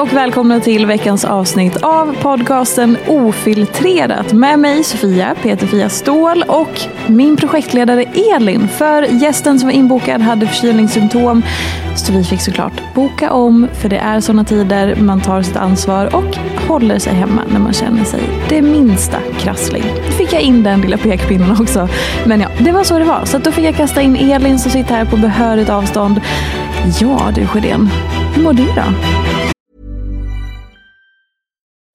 Och välkomna till veckans avsnitt av podcasten Ofiltrerat med mig Sofia, Peter Fia Ståhl och min projektledare Elin. För gästen som var inbokad hade förkylningssymptom så vi fick såklart boka om för det är sådana tider man tar sitt ansvar och håller sig hemma när man känner sig det minsta krasslig. Då fick jag in den lilla pekpinnen också. Men ja, det var så det var. Så då fick jag kasta in Elin som sitter här på behörigt avstånd. Ja du Sjödén, hur mår du då?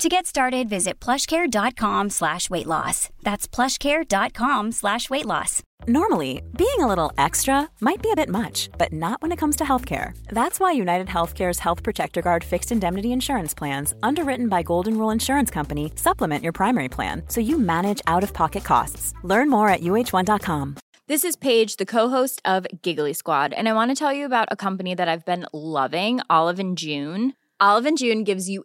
To get started, visit plushcare.com slash weight loss. That's plushcare.com slash weight loss. Normally, being a little extra might be a bit much, but not when it comes to healthcare. That's why United Healthcare's Health Protector Guard fixed indemnity insurance plans, underwritten by Golden Rule Insurance Company, supplement your primary plan so you manage out of pocket costs. Learn more at uh1.com. This is Paige, the co-host of Giggly Squad, and I want to tell you about a company that I've been loving, Olive and June. Olive and June gives you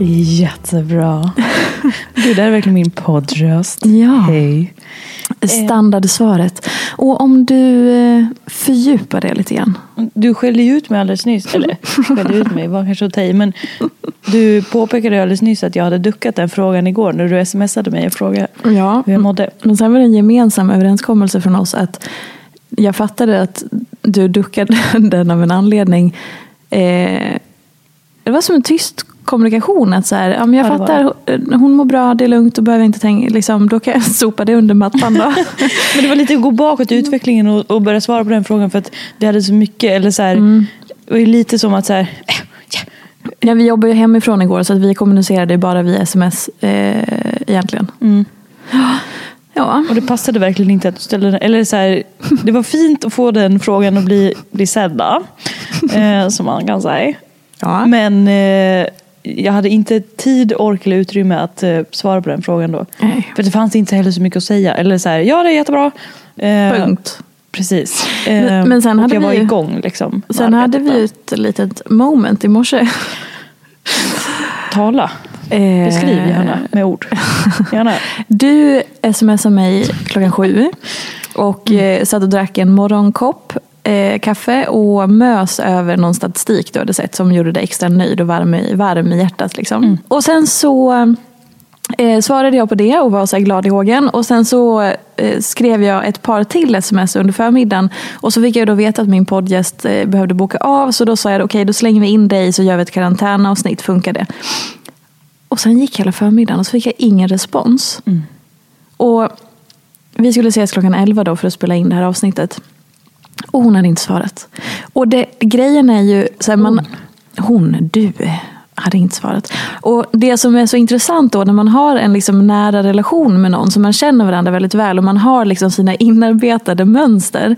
Jättebra. Det här är verkligen min poddröst. Ja. Hej. Standardsvaret. Och om du eh, fördjupar det lite grann. Du skällde ju ut mig alldeles nyss. Eller skällde ut mig var kanske att ta i. Men du påpekade alldeles nyss att jag hade duckat den frågan igår. När du smsade mig och frågade Ja, hur jag mådde. men sen var det en gemensam överenskommelse från oss att jag fattade att du duckade den av en anledning Eh, det var som en tyst kommunikation. Att så här, ja, men jag Ja, det fattar, hon mår bra, det är lugnt, då behöver jag inte tänka, liksom, då kan jag sopa det under mattan. Då. Men det var lite att gå bakåt i utvecklingen och, och börja svara på den frågan för att vi hade så mycket, eller så här, det var ju lite som att så här, äh, ja, ja, vi jobbade ju hemifrån igår så att vi kommunicerade bara via sms eh, egentligen. Ja. och det passade verkligen inte att du ställde den, eller så här, det var fint att få den frågan att bli, bli sedda, eh, som man kan säga. Ja. Men eh, jag hade inte tid, ork eller utrymme att eh, svara på den frågan då. Nej. För det fanns inte heller så mycket att säga. Eller så här, ja det är jättebra. Eh, Punkt. Precis. Eh, Men- men sen hade jag vi var igång liksom. Sen hade vi ett litet moment i morse. Tala. Eh, Beskriv gärna med ord. Gärna. Du smsade mig klockan sju och Mm. eh, satt och drack en morgonkopp eh, kaffe och mös över någon statistik du hade sett som gjorde dig extra nöjd och varm i, varm i hjärtat. Liksom. Mm. Och sen så eh, svarade jag på det och var så glad i hågen. Och sen så eh, skrev jag ett par till sms under förmiddagen. Och så fick jag då veta att min poddgäst eh, behövde boka av. Så då sa jag okej, då slänger vi in dig så gör vi ett karantänavsnitt. Funkar det? Och sen gick hela förmiddagen och så fick jag ingen respons. Och vi skulle ses klockan 11 då för att spela in det här avsnittet. Och hon hade inte svarat. Och det, grejen är ju... Så här, man, hon, du, hade inte svarat. Och det som är så intressant då när man har en liksom nära relation med någon, så man känner varandra väldigt väl och man har liksom sina inarbetade mönster.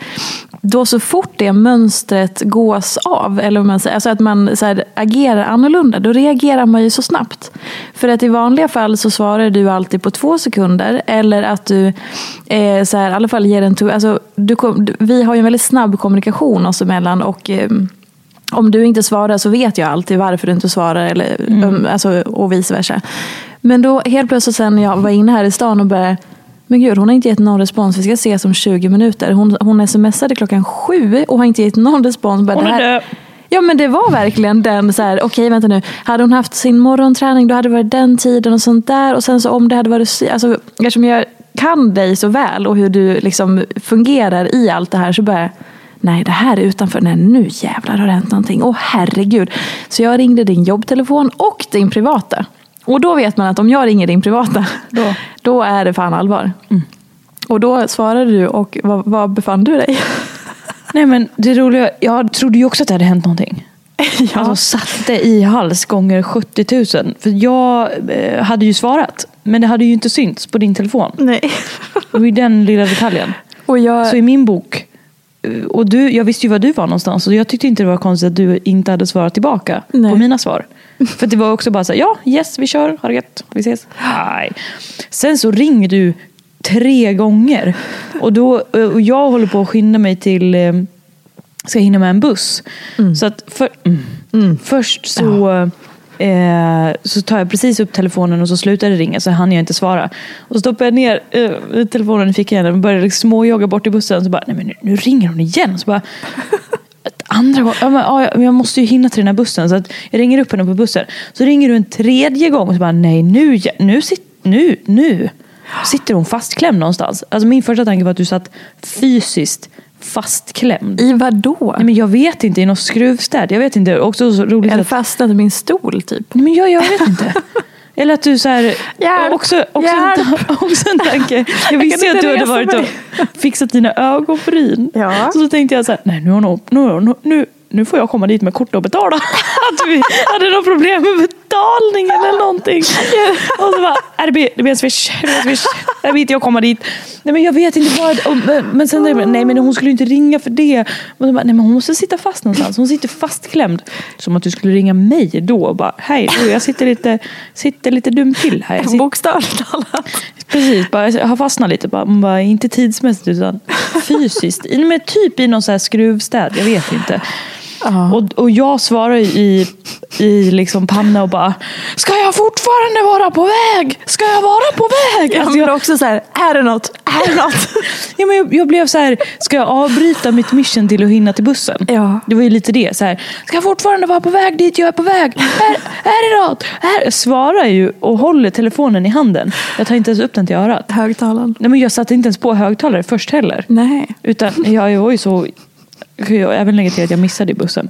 Då så fort det mönstret gås av, eller man säger, alltså att man så här, agerar annorlunda, då reagerar man ju så snabbt. För att i vanliga fall så svarar du alltid på två sekunder, eller att du eh, så här, i alla fall ger en... Alltså, du, du, vi har ju en väldigt snabb kommunikation oss emellan och eh, om du inte svarar så vet jag alltid varför du inte svarar eller, um, alltså, och vice versa. Men då helt plötsligt sen när jag var inne här i stan och började men gud, hon har inte gett någon respons. Vi ska ses om 20 minuter. Hon, hon smsade klockan sju och har inte gett någon respons. Bara, Hon är död. Ja men det var verkligen den så här, okej vänta nu. Hade hon haft sin morgonträning då hade det varit den tiden och sånt där. Och sen så om det hade varit, alltså eftersom jag kan dig så väl och hur du liksom fungerar i allt det här så bara Nej, det här är utanför. Nej, nu jävlar har det hänt någonting. Åh herregud. Så jag ringde din jobbtelefon och din privata. Och då vet man att om jag ringer din privata, då, då är det fan allvar. Och då svarade du och var befann du dig? Nej men det roliga, jag trodde ju också att det hade hänt någonting. ja. Alltså satte i hals gånger 70 000. För jag eh, hade ju svarat. Men det hade ju inte synts på din telefon. Nej. Var ju den lilla detaljen. Och jag, Så i min bok, och du, jag visste ju var du var någonstans. Och jag tyckte inte det var konstigt att du inte hade svarat tillbaka Nej. på mina svar. För det var också bara så här, ja, yes, vi kör, ha det gött, vi ses. Nej. Sen så ringer du tre gånger. Och, då, eh, och jag håller på att skynda mig till, eh, ska hinna med en buss. Så att för, mm. först så, eh, så tar jag precis upp telefonen och så slutar det ringa så hann jag inte svara. Och så stoppar jag ner eh, telefonen i fickan och börjar liksom småjogga bort till bussen. Så bara, nej men nu, nu ringer hon igen. Så bara, andra gången, ja, men, ja, jag- måste ju hinna till den här bussen. Så att jag ringer upp henne på bussen. Så ringer du en tredje gång och så bara, nej nu, nu, sit, nu, nu sitter hon fastklämd någonstans. Alltså min första tanke var att du satt fysiskt fastklämd. I vad då? Nej, men jag vet inte, i något skruvstäd. Jag vet inte. Också så roligt Eller att... fastnat i min stol typ. Nej, men jag, jag vet inte. Eller att du så här, Hjälp! också, också, En, Hjälp! ta- också en tanke. Jag visste kan att du hade varit och fixat dina ögonbryn. Ja. Så då tänkte jag så här, nej nu, har hon- nu, nu, nu, nu får jag komma dit med kort och betala. Att vi hade något problem med betalningen eller någonting. Och så bara, "Nej, det blir, det blir en swish. Det blir en swish. Jag vet inte jag kommer dit. Nej men jag vet inte vad. och- Men, sen nej men hon skulle inte ringa för det. Och så bara, nej men hon måste sitta fast någonstans. Hon sitter fastklämd. Som att du skulle ringa mig då och bara, hej du, jag sitter lite, sitter lite dum till här. Sitter, Bokstavligt talat. Precis, bara, jag har fastnat lite. Bara, bara, inte tidsmässigt utan fysiskt. Men typ i någon så här skruvstäd, jag vet inte. Och, och jag svarar i, i liksom panna och bara Ska jag fortfarande vara på väg? Ska jag vara på väg? Ja, Alltså, jag, också så här, är det något? Är det något? ja, men jag, jag blev så här, ska jag avbryta mitt mission till att hinna till bussen? Ja. Det var ju lite det. Så här, ska jag fortfarande vara på väg dit jag är på väg? Är, är det något? Är, jag svarar ju och håller telefonen i handen. Jag tar inte ens upp den till örat. Högtalaren. Nej, men jag satte inte ens på högtalare först heller. Nej. Utan jag, jag var ju så... Jag även lägga till att jag missade i bussen.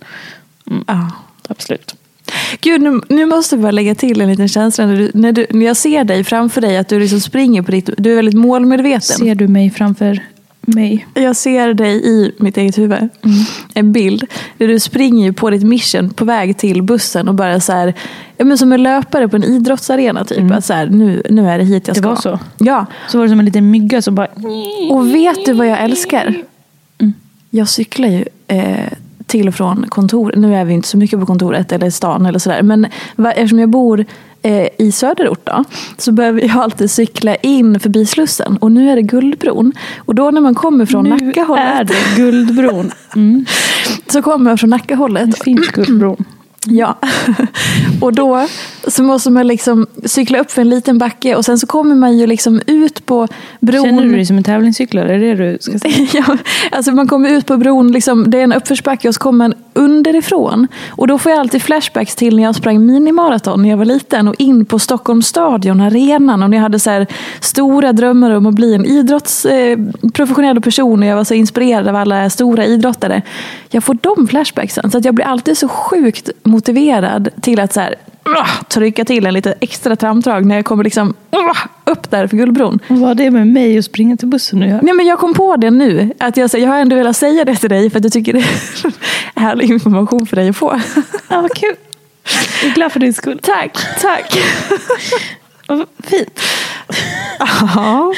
Ja. Absolut. Gud, nu, nu måste jag bara lägga till en liten känsla när, du, när, du, när jag ser dig framför dig, att du liksom springer på ditt... Du är väldigt målmedveten. Ser du mig framför mig? Jag ser dig i mitt eget huvud. En bild där du springer ju på ditt mission på väg till bussen och bara så här, ja, men som en löpare på en idrottsarena. Typ. Att så här, nu, nu är det hit jag Det ska. var så? Ja. Så var det som en liten mygga som bara... Och vet du vad jag älskar? Jag cyklar ju eh, till och från kontor. Nu är vi inte så mycket på kontoret eller i stan eller sådär. Men eftersom jag bor eh, i söderort då, så behöver jag alltid cykla in förbi Slussen. Och nu är det Guldbron. Och då när man kommer från Nu Nackahållet. är det Guldbron. Mm. Så kommer jag från Nackahållet. Det finns Guldbron. Ja, och då så måste man liksom cykla upp för en liten backe och sen så kommer man ju liksom ut på bron. Känner du dig som en tävlingscyklare? Är det du ska säga? ja, alltså man kommer ut på bron, liksom, det är en uppförsbacke och så kommer man underifrån. Och då får jag alltid flashbacks till när jag sprang minimaraton när jag var liten och in på Stockholms stadion, arenan. Och när jag hade så stora drömmar om att bli en idrottsprofessionell eh, person och jag var så inspirerad av alla stora idrottare. Jag får de flashbacksen, så att jag blir alltid så sjukt motiverad till att så här, ah, trycka till en lite extra trampdrag när jag kommer liksom ah, upp där för Guldbron. Och vad har det med mig att springa till bussen göra? Nej, men jag kom på det nu. Att jag, jag har ändå velat säga det till dig för att jag tycker det är härlig information för dig att få. Ja, vad kul. Jag är glad för din skull. Tack, tack. Vad fint. Ja.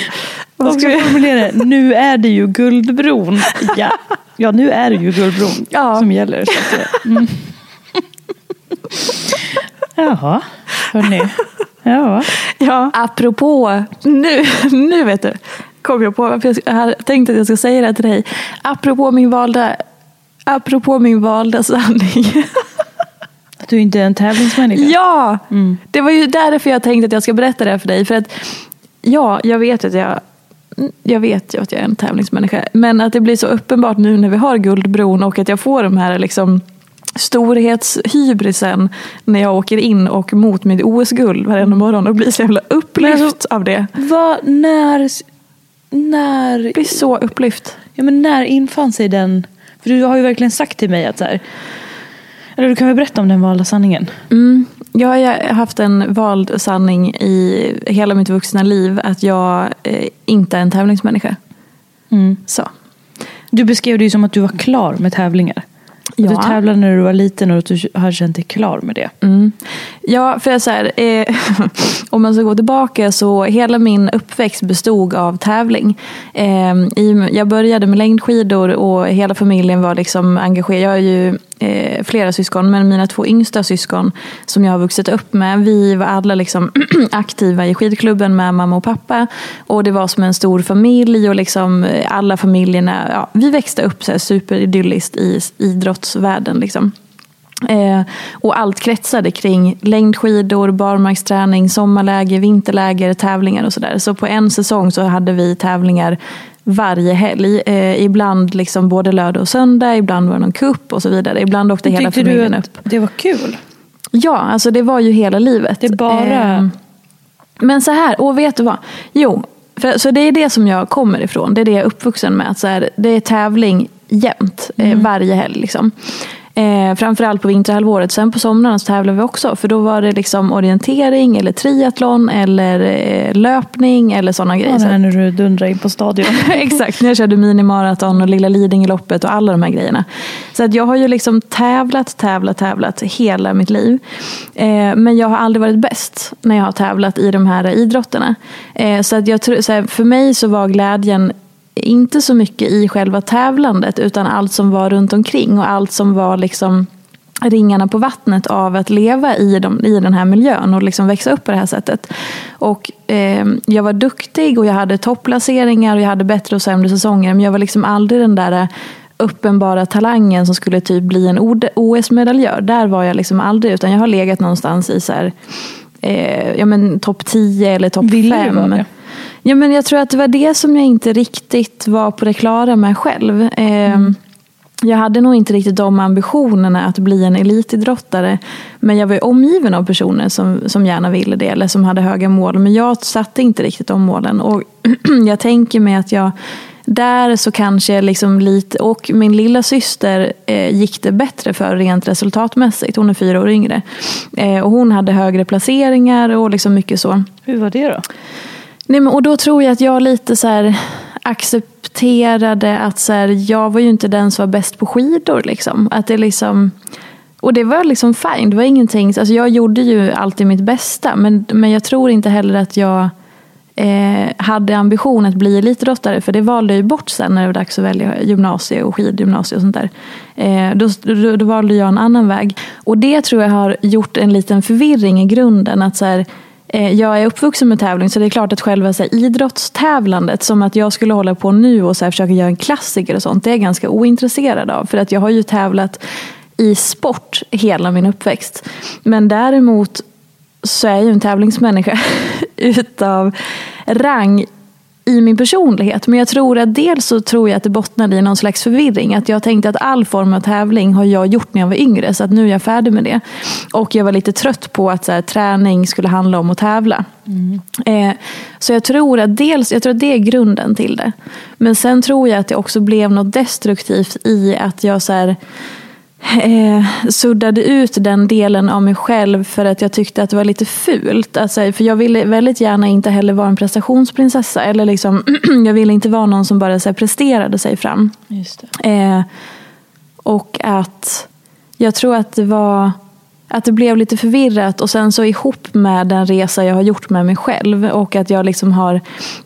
Vad ska vi... formulera det. Nu är det ju Guldbron. Ja, ja nu är det ju Guldbron Ja. som gäller. Så att, mm. Jaha, hörni. Ja. Ja, apropå, nu, nu vet du, kom jag på varför jag hade tänkt att jag ska säga det till dig. Apropå min valda, apropå min valda sanning. Att du inte är en tävlingsmänniska. Ja, det var ju därför jag tänkte att jag ska berätta det här för dig. För att, ja, jag vet att jag jag vet ju att jag är en tävlingsmänniska. Men att det blir så uppenbart nu när vi har Guldbron och att jag får de här liksom storhetshybrisen när jag åker in och mot mitt OS-guld varenda morgon och blir så jävla upplyft Men alltså- av det. Vad, när, när, Jag blir så upplyft. ja, men när infann sig den? För du har ju verkligen sagt till mig att så här, eller du kan väl berätta om den valda sanningen? Mm. Jag har haft en vald sanning i hela mitt vuxna liv att jag eh, inte är en tävlingsmänniska. Så. Du beskrev det ju som att du var klar med tävlingar. Ja. Du tävlade när du var liten och du har känt dig klar med det. Mm. Ja, för jag så här, eh, om man ska gå tillbaka så hela min uppväxt bestod av tävling. Eh, i, jag började med längdskidor och hela familjen var liksom engagerad. Jag har ju eh, flera syskon, men mina två yngsta syskon som jag har vuxit upp med, vi var alla liksom aktiva i skidklubben med mamma och pappa. Och det var som en stor familj och liksom eh, alla familjerna, ja, vi växte upp så här superidylliskt i idrottsvärlden. Liksom. Eh, och allt kretsade kring längdskidor, barmarksträning, sommarläger, vinterläger, tävlingar och sådär. Så på en säsong så hade vi tävlingar varje helg. Eh, ibland liksom både lördag och söndag, ibland var det någon kupp och så vidare. Ibland åkte hela familjen upp. det var kul? Ja, alltså det var ju hela livet. Det är bara- Ehm, men så här, och vet du vad? Jo, för, så det är det som jag kommer ifrån. Det är det jag är uppvuxen med. Att så här, det är tävling jämt, eh, varje helg. Liksom. Eh, framförallt på vinterhalvåret. Sen på somrarna så tävlar vi också. För då var det liksom orientering, eller triathlon, eller eh, löpning eller sådana grejer. Ja, det här när du dundrar in på stadion. Exakt, när jag körde minimaraton och Lilla Lidingöloppet och alla de här grejerna. Så att jag har ju liksom tävlat, tävlat, tävlat hela mitt liv. Eh, men jag har aldrig varit bäst när jag har tävlat i de här idrotterna. Eh, så att jag så här, för mig så var glädjen inte så mycket i själva tävlandet utan allt som var runt omkring och allt som var liksom ringarna på vattnet av att leva i, dem, i den här miljön och liksom växa upp på det här sättet. Och, eh, jag var duktig och jag hade topplaceringar och jag hade bättre och sämre säsonger men jag var liksom aldrig den där uppenbara talangen som skulle typ bli en OS-medaljör. Där var jag liksom aldrig utan jag har legat någonstans i så här, eh, ja, topp 10 eller topp Ville du 5. Ja, men jag tror att det var det som jag inte riktigt var på det klara med själv. Eh, Jag hade nog inte riktigt de ambitionerna att bli en elitidrottare. Men jag var omgiven av personer som, som gärna ville det eller som hade höga mål. Men jag satte inte riktigt de målen. Och jag tänker mig att jag där så kanske liksom lite, och min lilla syster eh, gick det bättre för rent resultatmässigt. Hon är fyra år yngre. Eh, och hon hade högre placeringar och liksom mycket så. Hur var det då? Nej, men, och då tror jag att jag lite så här accepterade att så här, jag var ju inte den som var bäst på skidor. Liksom. Att det liksom, och det var liksom fine, det var ingenting. Alltså jag gjorde ju alltid mitt bästa. Men, men jag tror inte heller att jag eh, hade ambition att bli elitidrottare. För det valde jag ju bort sen när det var dags att välja gymnasie och skidgymnasie och sånt där. Eh, då, då, då valde jag en annan väg. Och det tror jag har gjort en liten förvirring i grunden. Att så här, Eh, jag är uppvuxen med tävling så det är klart att själva så här, idrottstävlandet, som att jag skulle hålla på nu och så här, försöka göra en klassiker och sånt, det är jag ganska ointresserad av. För att jag har ju tävlat i sport hela min uppväxt. Men däremot så är jag ju en tävlingsmänniska utav rang i min personlighet. Men jag tror att dels så tror jag att det bottnade i någon slags förvirring. Att jag tänkte att all form av tävling har jag gjort när jag var yngre. Så att nu är jag färdig med det. Och jag var lite trött på att så här, träning skulle handla om att tävla. Mm. Eh, så jag tror att dels, jag tror att det är grunden till det. Men sen tror jag att det också blev något destruktivt i att jag så här, eh, suddade ut den delen av mig själv för att jag tyckte att det var lite fult. Alltså, för jag ville väldigt gärna inte heller vara en prestationsprinsessa. Eller liksom, jag ville inte vara någon som bara så här, presterade sig fram. Eh, och att jag tror att det var att det blev lite förvirrat och sen så ihop med den resa jag har gjort med mig själv och att jag liksom har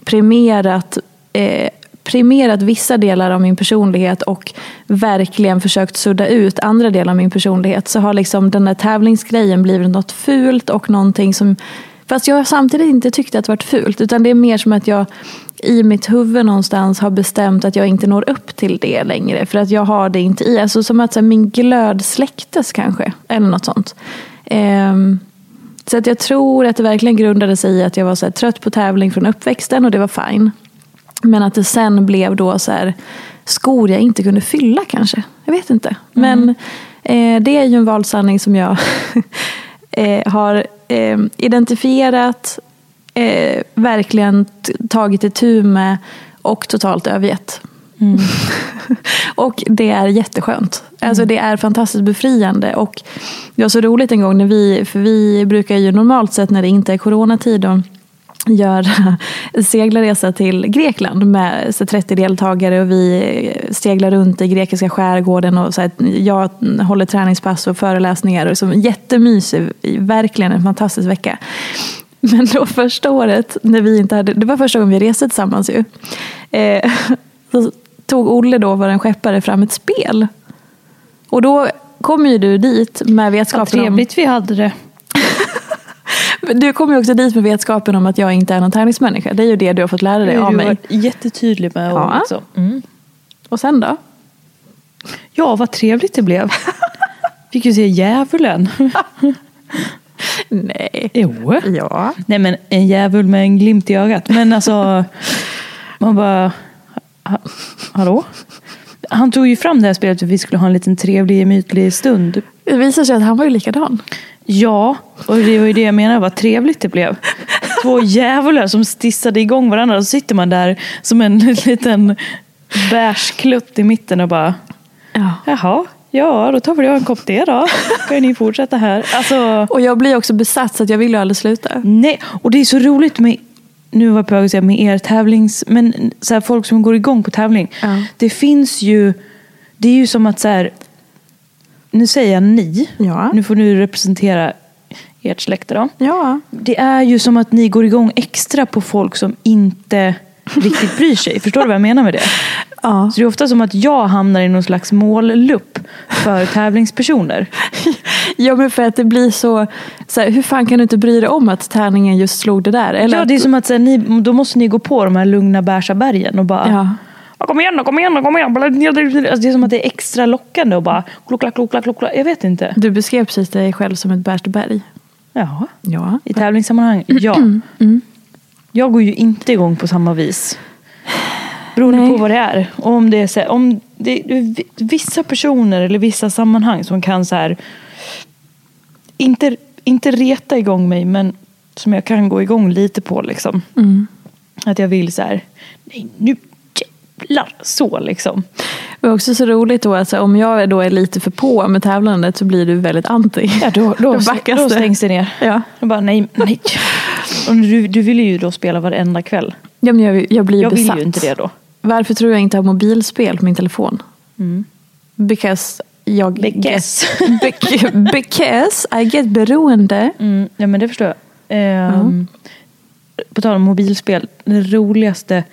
premierat eh, primerat vissa delar av min personlighet och verkligen försökt sudda ut andra delar av min personlighet så har liksom den där tävlingsgrejen blivit något fult och någonting som Fast jag har samtidigt inte tyckt att det varit fult utan det är mer som att jag i mitt huvud någonstans har bestämt att jag inte når upp till det längre. För att jag har det inte i. Alltså som att så här, min glöd släcktes kanske. Eller något sånt. Um, så att jag tror att det verkligen grundade sig i att jag var så här, trött på tävling från uppväxten och det var fine. Men att det sen blev då så här, skor jag inte kunde fylla kanske. Jag vet inte. Men mm. eh, det är ju en valsanning som jag eh, har eh, identifierat, eh, verkligen tagit itu med och totalt övergett. Mm. och det är jätteskönt. Alltså mm. Det är fantastiskt befriande. Och det var så roligt en gång när vi, för vi brukar ju normalt sett när det inte är coronatid och göra seglarresa till Grekland med så 30 deltagare och vi seglar runt i grekiska skärgården och så här, jag håller träningspass och föreläsningar. Och så, jättemysig, verkligen en fantastisk vecka. Men då första året, när vi inte hade, det var första gången vi reste tillsammans ju. Eh, så tog Olle då, vår skeppare, fram ett spel. Och då kom ju du dit med vetskapen Vad trevligt om... vi hade det. Du kommer ju också dit med vetskapen om att jag inte är någon tävlingsmänniska. Det är ju det du har fått lära dig av mig. Du var jättetydlig med. Ja. Också. Mm. Och sen då? Ja, vad trevligt det blev. Fick ju se djävulen. Nej. Jo. Ja. Nej men en djävul med en glimt i ögat. Men alltså, man bara, hallå? Han tog ju fram det här spelet för att vi skulle ha en liten trevlig, gemytlig stund. Det visar sig att han var ju likadan. Ja, och det var ju det jag menade, vad trevligt det blev. Två djävular som stissade igång varandra och så sitter man där som en liten bärsklutt i mitten och bara, ja. jaha, ja då tar väl jag en kopp te då. Kan ni fortsätta här. Alltså, och jag blir också besatt så att jag vill ju aldrig sluta. Nej, och det är så roligt med nu var jag på väg att säga med er tävlings... Men så här, folk som går igång på tävling. Ja. Det finns ju... Det är ju som att så här, nu säger jag ni, ja. nu får du representera ert släkte då. Ja. Det är ju som att ni går igång extra på folk som inte riktigt bryr sig. Förstår du vad jag menar med det? Ja. Så det är ofta som att jag hamnar i någon slags mållupp för tävlingspersoner. Ja men för att det blir så, så här, hur fan kan du inte bry dig om att tärningen just slog det där? Eller ja det är som att så här, ni, då måste ni gå på de här lugna bärsa bergen och bara ja. Kom igen kom igen kom igen. Alltså det är som att det är extra lockande och bara klokla, klokla, klokla. Jag vet inte. Du beskrev precis dig själv som ett Berg. Ja. ja. I tävlingssammanhang, ja. Mm. Jag går ju inte igång på samma vis. Beroende Nej. på vad det är. Och om det är, så, om det vissa personer eller vissa sammanhang som kan så här, inte, inte reta igång mig men som jag kan gå igång lite på liksom. Mm. Att jag vill så här, nej nu jävlar så liksom. Det är också så roligt då att så, om jag då är lite för på med tävlandet så blir du väldigt anti. Ja, då, då, Då backas då det. stängs det ner. Ja. Jag bara nej, nej. Och du, du vill ju då spela varenda kväll. Ja, men jag, jag blir Jag vill besatt. ju inte det då. Varför tror jag inte har mobilspel på min telefon? Because jag Because. Get, bec- because I get beroende. Mm, ja men det förstår jag. Ehm, På tal om mobilspel, den roligaste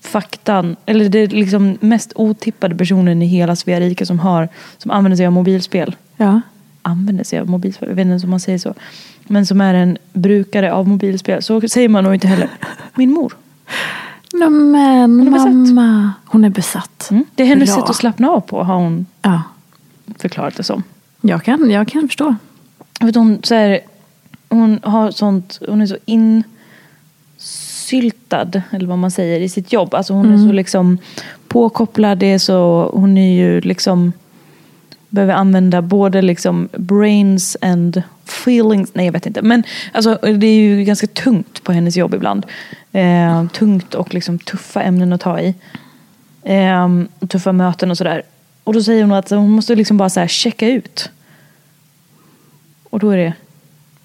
faktan, eller det är liksom mest otippade personen i hela Svea rike som har, som använder sig av mobilspel. Ja. Använder sig av mobilspel, jag vet inte om man säger så. Men som är en brukare av mobilspel. Så säger man nog inte heller. Min mor. No, men är besatt. mamma, hon är besatt. Mm. Det är hennes Bra. sätt att slappna av på har hon Ja, förklarat det som. jag kan, jag kan förstå. Vet, hon, så här, hon har sånt, hon är så insyltad, eller vad man säger, i sitt jobb. Alltså hon är så liksom påkopplad, det är så, hon är ju liksom, behöver använda både liksom brains and feelings, nej jag vet inte. Men alltså, det är ju ganska tungt på hennes jobb ibland. Eh, tungt och liksom tuffa ämnen att ta i. Eh, tuffa möten och sådär. Och då säger hon att hon måste liksom bara så checka ut. Och då är det,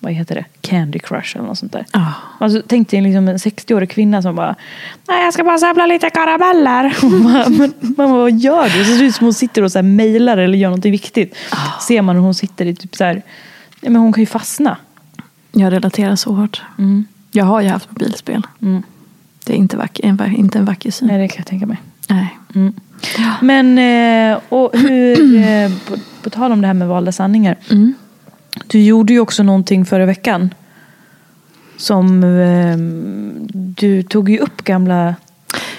vad heter det, Candy Crush eller något sånt där. Ja. Alltså, tänk dig liksom en 60-årig kvinna som bara, nej jag ska bara samla lite karameller. Men mamma vad gör du? Det ser ut som hon sitter och så här mejlar eller gör någonting viktigt. Ser man hur hon sitter i typ så här, ja, men hon kan ju fastna. Jag relaterar så hårt. Jag har ju haft mobilspel. Mm. Det är inte, vack, en, inte en vacker syn. Nej det kan jag tänka mig. Nej. Men, eh, och hur, eh, på, på tal om det här med valda sanningar. Mm. Du gjorde ju också någonting förra veckan. Som eh, du tog ju upp gamla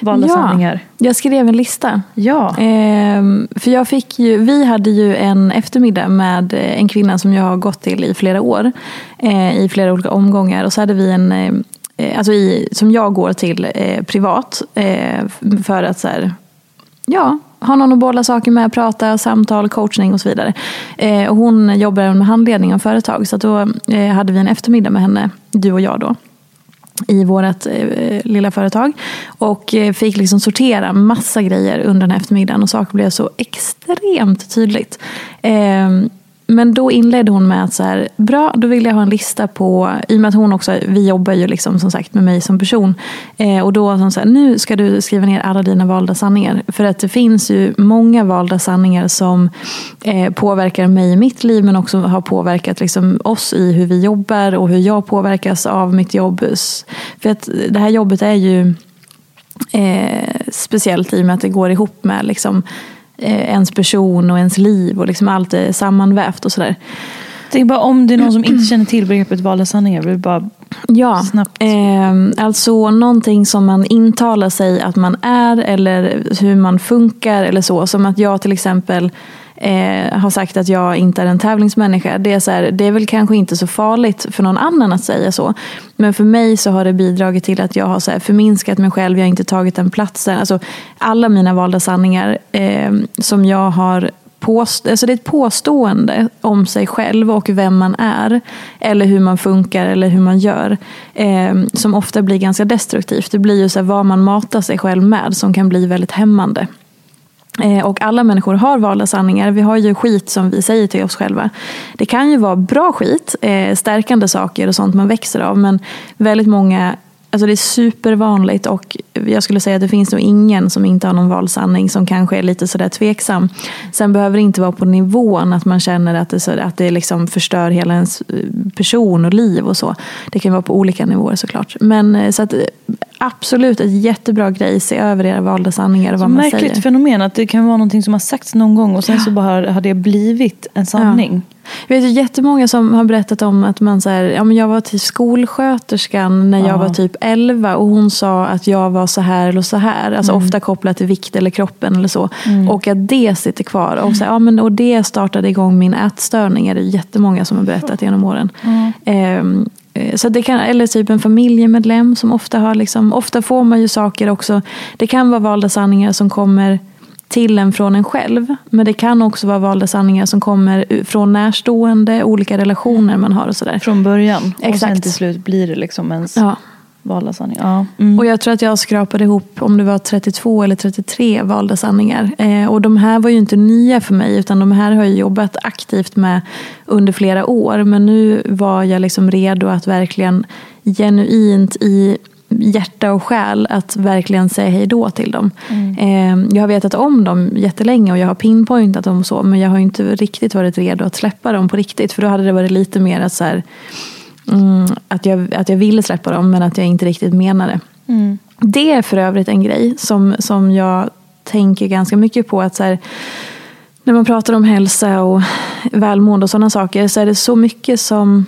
valda Ja. Jag skrev en lista. Ja. Ehm, för jag fick ju, vi hade ju en eftermiddag med eh, en kvinna som jag har gått till i flera år. Eh, I flera olika omgångar. Och så hade vi en, eh, eh, alltså i, som jag går till eh, privat. Eh, för att så här, ja, ha någon att bolla saker med, prata, samtal, coachning och så vidare. Eh, och hon jobbar även med handledning av företag. Så att då eh, hade vi en eftermiddag med henne, du och jag då i vårt eh, lilla företag. Och eh, fick liksom sortera massa grejer under den här eftermiddagen. Och saker blev så extremt tydligt. Ehm, men då inledde hon med att så här, bra, då vill jag ha en lista på, i och med att hon också, vi jobbar ju liksom som sagt med mig som person. Eh, och då som så här, nu ska du skriva ner alla dina valda sanningar. För att det finns ju många valda sanningar som eh, påverkar mig i mitt liv men också har påverkat liksom oss i hur vi jobbar och hur jag påverkas av mitt jobb. För att det här jobbet är ju eh, speciellt i och med att det går ihop med liksom, ens person och ens liv och liksom allt är sammanvävt och sådär. Tänk bara om det är någon som inte känner till begreppet valda sanningar. Vill bara, Ja, Snabbt. eh, alltså någonting som man intalar sig att man är eller hur man funkar eller så. Som att jag till exempel eh, har sagt att jag inte är en tävlingsmänniska. Det är, så här, det är väl kanske inte så farligt för någon annan att säga så. Men för mig så har det bidragit till att jag har så här förminskat mig själv. Jag har inte tagit den platsen. Alltså, alla mina valda sanningar eh, som jag har påst- alltså det är ett påstående om sig själv och vem man är. Eller hur man funkar eller hur man gör. Eh, som ofta blir ganska destruktivt. Det blir ju så här vad man matar sig själv med som kan bli väldigt hämmande. Eh, och alla människor har valda sanningar. Vi har ju skit som vi säger till oss själva. Det kan ju vara bra skit, eh, stärkande saker och sånt man växer av. Men väldigt många, alltså det är supervanligt och jag skulle säga att det finns nog ingen som inte har någon vald sanning som kanske är lite sådär tveksam. Sen behöver det inte vara på nivån att man känner att det, så, att det liksom förstör hela ens eh, person och liv och så. Det kan vara på olika nivåer såklart. Men eh, så att, eh, absolut ett jättebra grej, se över era valda sanningar och vad man märkligt säger. fenomen att det kan vara någonting som har sagts någon gång och sen så bara har det blivit en sanning. Jag vet ju jättemånga som har berättat om att man så här, ja, men jag var till skolsköterskan när jag Ja. var typ 11 och hon sa att jag var så här eller så här. Alltså Mm. ofta kopplat till vikt eller kroppen eller så. Och att det sitter kvar. Och, så här, ja, men, och det startade igång min ätstörning är det jättemånga som har berättat genom åren. Eh, så det kan, eller typ en familjemedlem som ofta har liksom, ofta får man ju saker också. Det kan vara valda sanningar som kommer till en från en själv. Men det kan också vara valda sanningar som kommer från närstående, olika relationer man har och sådär. Från början. Och sen Exakt. till slut blir det liksom ens Ja. Valda sanningar. Ja. Mm. Och jag tror att jag skrapade ihop om det var 32 eller 33 valda sanningar. Eh, och de här var ju inte nya för mig utan de här har jag jobbat aktivt med under flera år. Men nu var jag liksom redo att verkligen genuint i hjärta och själ att verkligen säga hej då till dem. Mm. Eh, jag har vetat om dem jättelänge och jag har pinpointat dem så men jag har inte riktigt varit redo att släppa dem på riktigt för då hade det varit lite mer att, så här, mm, att, jag, att jag ville släppa dem men att jag inte riktigt menade. Mm. Det är för övrigt en grej som, som jag tänker ganska mycket på. att så här, När man pratar om hälsa och välmående och sådana saker så är det så mycket som,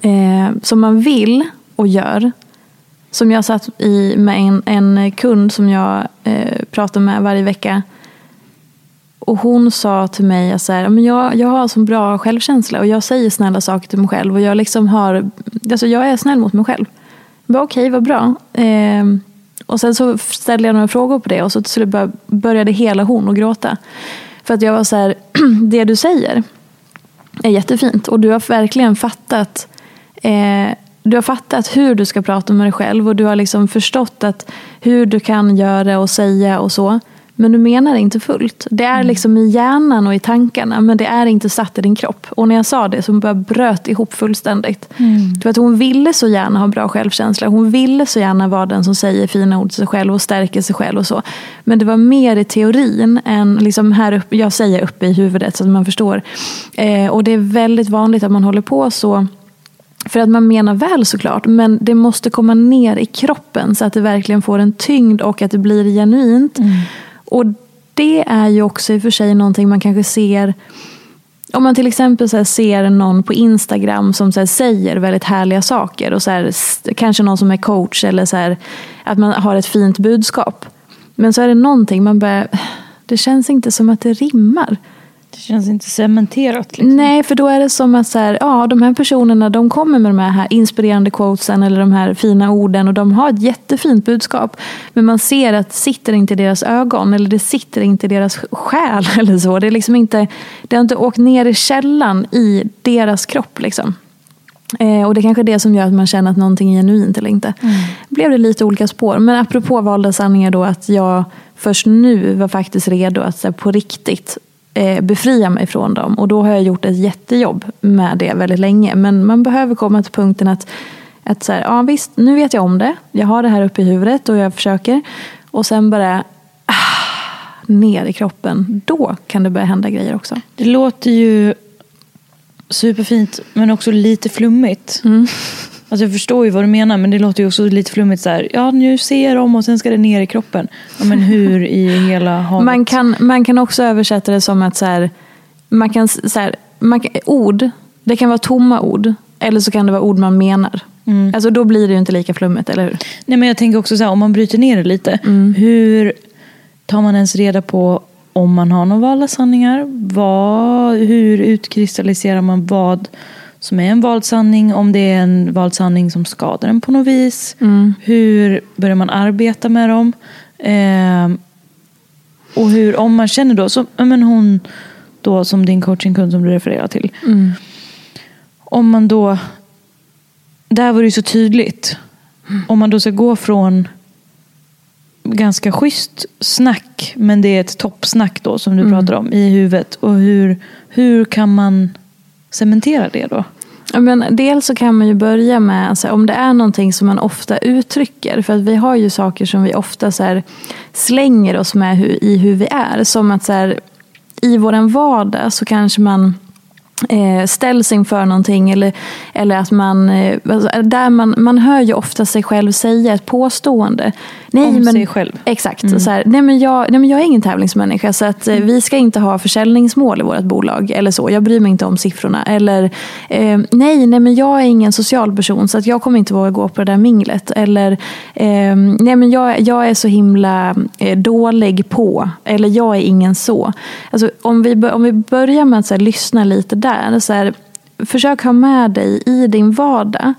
eh, som man vill och gör som jag satt i med en, en kund som jag eh, pratar med varje vecka. Och hon sa till mig att så här, men jag, jag har så bra självkänsla och jag säger snälla saker till mig själv. Och jag, liksom har, alltså jag är snäll mot mig själv. Okej, okay, vad bra. Eh, och sen så ställde jag några frågor på det och så till slut började hela hon att gråta. För att jag var så här, det du säger är jättefint och du har verkligen fattat eh, du har fattat hur du ska prata med dig själv och du har liksom förstått att hur du kan göra och säga och så. Men du menar det inte fullt. Det är liksom i hjärnan och i tankarna men det är inte satt i din kropp. Och när jag sa det så bara bröt ihop fullständigt. Mm. Du vet, hon ville så gärna ha bra självkänsla. Hon ville så gärna vara den som säger fina ord till sig själv och stärker sig själv och så. Men det var mer i teorin än liksom här uppe, jag säger uppe i huvudet så att man förstår. Eh, och det är väldigt vanligt att man håller på så för att man menar väl såklart, men det måste komma ner i kroppen så att det verkligen får en tyngd och att det blir genuint. Mm. Och det är ju också i och för sig någonting man kanske ser om man till exempel så ser någon på Instagram som så säger väldigt härliga saker och så här, kanske någon som är coach eller så här, att man har ett fint budskap. Men så är det någonting man börjar, det känns inte som att det rimmar. Det känns inte cementerat. Liksom. Nej, för då är det som att så här, ja, de här personerna de kommer med de här inspirerande quotesen eller de här fina orden och de har ett jättefint budskap. Men man ser att det sitter inte i deras ögon eller det sitter inte i deras själ eller så. Det, är liksom inte, det har inte åkt ner i källan i deras kropp. Liksom. Eh, och det är kanske är det som gör att man känner att någonting är genuint eller inte. Mm. blev det lite olika spår. Men apropå valda sanningar då att jag först nu var faktiskt redo att så här, på riktigt befria mig från dem. Och då har jag gjort ett jättejobb med det väldigt länge. Men man behöver komma till punkten att, att så här, ja, visst, nu vet jag om det. Jag har det här uppe i huvudet och jag försöker. Och sen bara ah, ner i kroppen. Då kan det börja hända grejer också. Det låter ju superfint men också lite flummigt. Mm. Alltså jag förstår ju vad du menar men det låter ju också lite flummigt så här. Ja nu ser jag dem och sen ska det ner i kroppen. Ja, men hur i hela havet? Man kan, man kan också översätta det som att så här, man kan, så här, man kan, ord, det kan vara tomma ord. Eller så kan det vara ord man menar. Mm. Alltså då blir det ju inte lika flummigt, eller hur? Nej men jag tänker också så här, om man bryter ner det lite. Mm. Hur tar man ens reda på om man har några valda sanningar? Vad, hur utkristalliserar man vad som är en vald sanning, om det är en vald sanning som skadar en på något vis. Mm. Hur börjar man arbeta med dem? Eh, och hur, om man känner då, som men hon då som din coachingkund som du refererar till. Mm. Om man då, där var det ju så tydligt. Om man då ska gå från ganska schysst snack, men det är ett toppsnack då som du Mm. pratar om i huvudet. Och hur, hur kan man cementera det då? Men dels så kan man ju börja med, alltså, om det är någonting som man ofta uttrycker, för att vi har ju saker som vi ofta så här, slänger oss med hur, i hur vi är. Som att så här, i vår vardag så kanske man eh, ställs inför någonting eller, eller att man, eh, alltså, där man, man hör ju ofta sig själv säga ett påstående. Nej, Om men, sig själv. Exakt. Mm. Så här, nej, men jag, nej men jag är ingen tävlingsmänniska så att, eh, vi ska inte ha försäljningsmål i vårt bolag. Eller så. Jag bryr mig inte om siffrorna. Eller eh, nej, nej men jag är ingen social person så att jag kommer inte våga gå på det där minglet. Eller eh, nej men jag, jag är så himla eh, dålig på. Eller jag är ingen så. Alltså, om, vi, om vi börjar med att så här, lyssna lite där. Så här, försök ha med dig i din vardag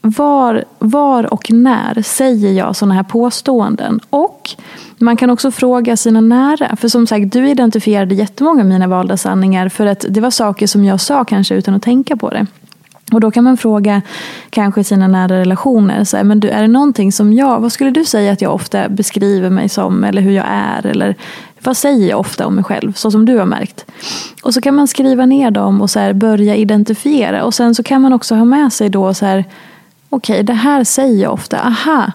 var, var och när säger jag sådana här påståenden? Och man kan också fråga sina nära. För som sagt, du identifierade jättemånga av mina valda sanningar för att det var saker som jag sa kanske utan att tänka på det. Och då kan man fråga kanske sina nära relationer. Så här, men du, är det någonting som jag, vad skulle du säga att jag ofta beskriver mig som? Eller hur jag är? Eller vad säger jag ofta om mig själv? Så som du har märkt. Och så kan man skriva ner dem och så här, börja identifiera. Och sen så kan man också ha med sig då så här. Okej, okay, det här säger jag ofta. Aha,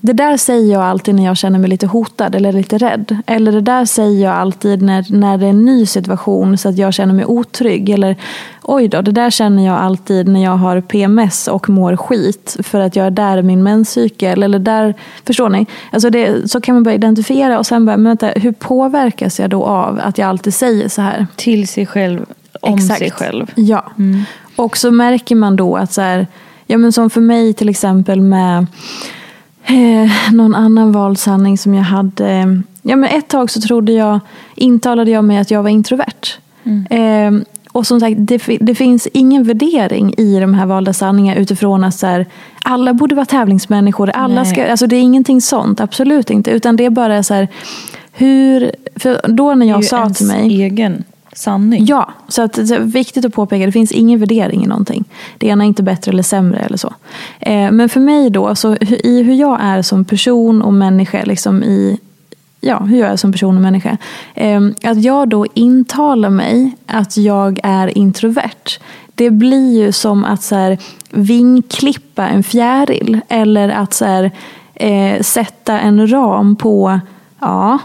det där säger jag alltid när jag känner mig lite hotad eller lite rädd. Eller det där säger jag alltid när, när det är en ny situation så att jag känner mig otrygg. Eller oj då, det där känner jag alltid när jag har PMS och mår skit för att jag är där i min menscykel. Eller där, förstår ni? Alltså det, så kan man börja identifiera och sen bara, men vänta, hur påverkas jag då av att jag alltid säger så här? Till sig själv, om Exakt. sig själv. Ja, mm. och så märker man då att så här, ja men som för mig till exempel med Eh, någon annan valsanning som jag hade. Ja, men ett tag så trodde jag, intalade jag mig att jag var introvert. Mm. Eh, och som sagt, det, det, finns ingen värdering i de här valda sanningarna utifrån att så här, alla borde vara tävlingsmänniskor. Alla ska, alltså det är ingenting sånt, absolut inte. Utan det är bara så här, hur... För då när jag sa till mig... egen sanning. Ja, så att, det är viktigt att påpeka, det finns ingen värdering i någonting. Det ena är inte bättre eller sämre eller så. Eh, men för mig då, så i hur jag är som person och människa, liksom i ja, hur jag är som person och människa. Eh, att jag då intalar mig att jag är introvert. Det blir ju som att så här, vingklippa en fjäril. Eller att så här, eh, sätta en ram på ja,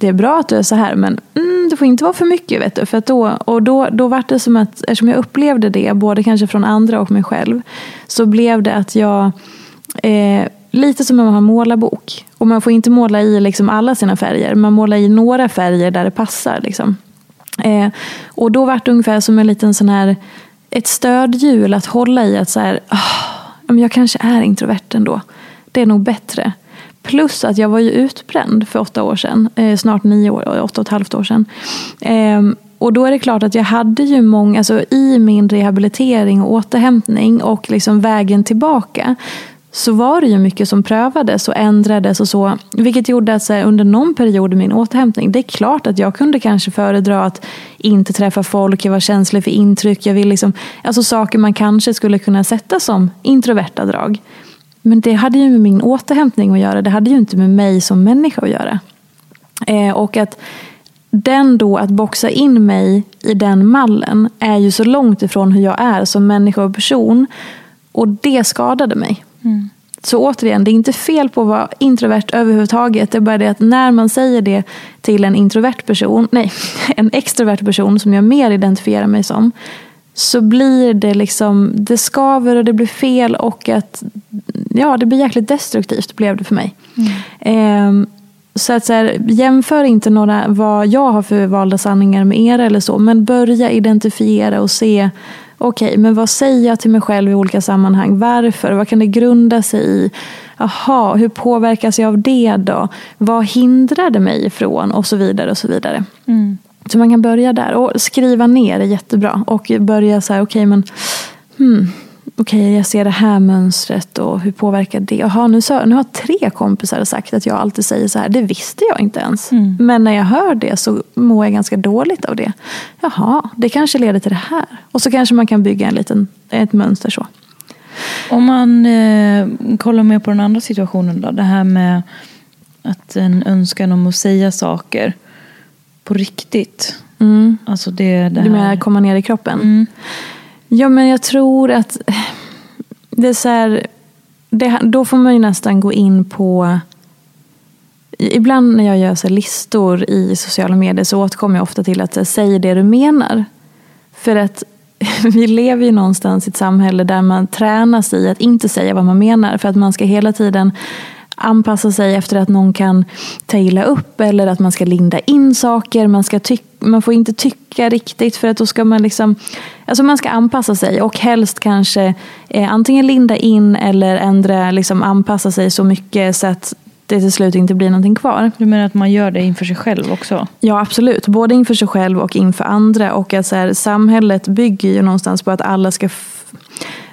det är bra att du är så här men mm, det får inte vara för mycket. Vet du. För då, och då, då var det som att, eftersom jag upplevde det, både kanske från andra och mig själv, så blev det att jag, eh, lite som när man har målarbok. Och man får inte måla i liksom alla sina färger, man målar i några färger där det passar. Liksom. Eh, och då var det ungefär som en liten sån här, ett stödhjul att hålla i. att så här, oh, Jag kanske är introvert ändå. Det är nog bättre. Plus att jag var ju utbränd för åtta år sedan. Eh, snart nio år, eh, åtta och ett halvt år sedan. Eh, och då är det klart att jag hade ju många, alltså i min rehabilitering och återhämtning och liksom vägen tillbaka så var det ju mycket som prövades och ändrades och så. Vilket gjorde att här, under någon period i min återhämtning, det är klart att jag kunde kanske föredra att inte träffa folk, jag var känslig för intryck, jag vill liksom, alltså saker man kanske skulle kunna sätta som introverta drag. Men det hade ju med min återhämtning att göra. Det hade ju inte med mig som människa att göra. Eh, och att den då, att boxa in mig i den mallen är ju så långt ifrån hur jag är som människa och person. Och det skadade mig. Mm. Så återigen, det är inte fel på att vara introvert överhuvudtaget. Det är bara det att när man säger det till en introvert person, nej, en extrovert person som jag mer identifierar mig som, så blir det liksom, det skaver och det blir fel och att ja, det blir jäkligt destruktivt blev det för mig. Mm. Eh, så att så här, jämför inte några, vad jag har för valda sanningar med er eller så, men börja identifiera och se Okej, okay, men vad säger jag till mig själv i olika sammanhang? Varför? Vad kan det grunda sig i? Jaha, hur påverkas jag av det då? Vad hindrar det mig ifrån? Och så vidare. och Så vidare. Mm. Så man kan börja där. Och skriva ner är jättebra. Och börja så här, okej okay, men hmm, okej okay, jag ser det här mönstret och hur påverkar det? Jaha, nu, så, nu har tre kompisar sagt att jag alltid säger så här. Det visste jag inte ens. Mm. Men när jag hör det så mår jag ganska dåligt av det. Jaha, det kanske leder till det här. Och så kanske man kan bygga en liten, ett mönster så. Om man eh, kollar mer på den andra situationen då. Det här med att en önskan om att säga saker på riktigt. Mm. Alltså det, det här... Du menar komma ner i kroppen? Mm. Ja, men jag tror att det är så här, det, då får man ju nästan gå in på Ibland när jag gör så listor i sociala medier så återkommer jag ofta till att säga det du menar. För att vi lever ju någonstans i ett samhälle där man tränas i att inte säga vad man menar. För att man ska hela tiden anpassa sig efter att någon kan ta illa upp eller att man ska linda in saker. Man, ska man får inte tycka riktigt för att då ska man liksom Alltså man ska anpassa sig och helst kanske eh, antingen linda in eller ändra, liksom anpassa sig så mycket så att det till slut inte blir någonting kvar. Du menar att man gör det inför sig själv också? Ja, absolut. Både inför sig själv och inför andra. Och att så här, samhället bygger ju någonstans på att alla ska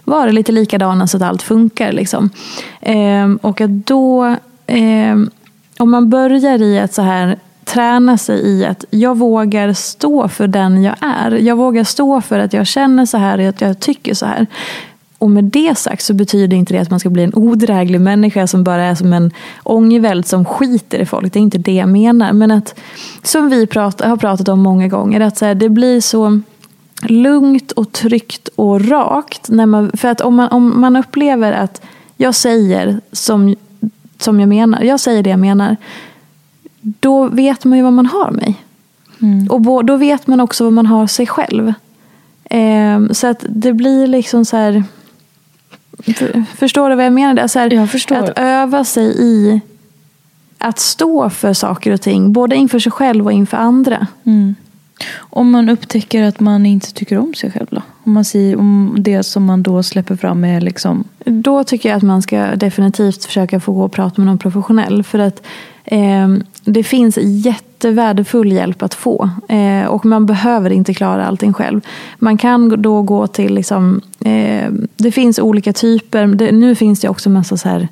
vara lite likadana så att allt funkar. Liksom. Eh, och att då, eh, om man börjar i att så här träna sig i att jag vågar stå för den jag är. Jag vågar stå för att jag känner så här och att jag tycker så här. Och med det sagt så betyder inte det att man ska bli en odräglig människa som bara är som en ångvält som skiter i folk. Det är inte det jag menar. Men att, som vi prat, har pratat om många gånger, att så här, det blir så lugnt och tryggt och rakt. När man, för att om man, om man upplever att jag säger som, som jag menar, jag säger det jag menar, då vet man ju vad man har mig. Mm. Och då vet man också vad man har sig själv. Eh, så att det blir liksom så här... För, förstår du vad jag menar? Så här. Att öva sig i att stå för saker och ting. Både inför sig själv och inför andra. Mm. Om man upptäcker att man inte tycker om sig själv då? Om, man säger, om det som man då släpper fram är liksom... Då tycker jag att man ska definitivt försöka få gå och prata med någon professionell. För att eh, det finns jättevärdefull hjälp att få. Eh, och man behöver inte klara allting själv. Man kan då gå till, liksom, eh, det finns olika typer. Det, nu finns det också massa så här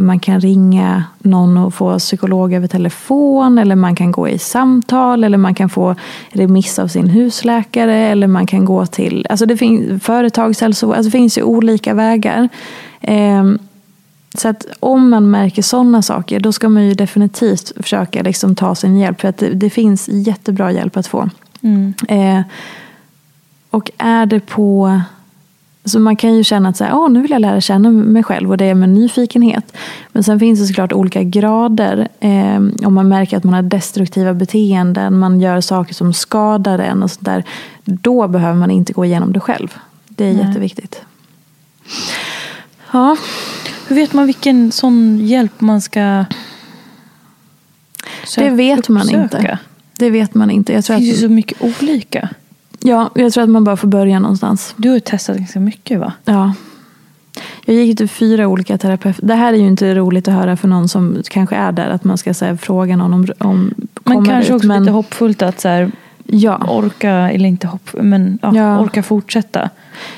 man kan ringa någon och få psykolog över telefon eller man kan gå i samtal eller man kan få remiss av sin husläkare eller man kan gå till alltså det finns, företagshälsovård. Alltså det finns ju olika vägar. Eh, så att om man märker sådana saker då ska man ju definitivt försöka liksom ta sin hjälp för att det, det finns jättebra hjälp att få. Mm. Eh, och är det på så man kan ju känna att så här, Åh, nu vill jag lära känna mig själv och det är med nyfikenhet. Men sen finns det såklart olika grader. Eh, om man märker att man har destruktiva beteenden, man gör saker som skadar en och sånt där. Då behöver man inte gå igenom det själv. Det är Nej. jätteviktigt. Ja. Hur vet man vilken sån hjälp man ska Det vet man inte. Det vet man inte. Jag tror Det finns ju att, så mycket olika. Ja, jag tror att man bara får börja någonstans. Du har testat ganska mycket va? Ja. Jag gick till fyra olika terapeuter. Det här är ju inte roligt att höra för någon som kanske är där. Att man ska så här, fråga någon om, om Men kanske ut, också men, lite hoppfullt att så här, Ja. orka, eller inte hopp, men ja, Ja. orka fortsätta.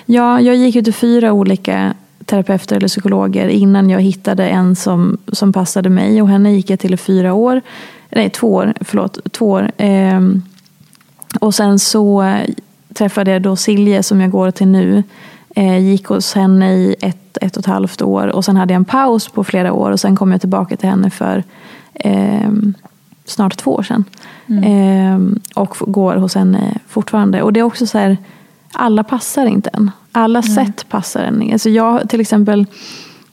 ja, jag gick ju till fyra olika terapeuter eller psykologer innan jag hittade en som, som passade mig. Och henne gick jag till i fyra år. Nej, två år. Förlåt, två år. Ehm, och sen så eh, träffade jag då Silje som jag går till nu. Eh, gick hos henne i ett, ett och ett halvt år. Och sen hade jag en paus på flera år. Och sen kom jag tillbaka till henne för ehm, snart två år sedan. Ehm, och går hos henne fortfarande. Och det är också så här, alla passar inte en. Alla sätt passar en. Alltså jag till exempel,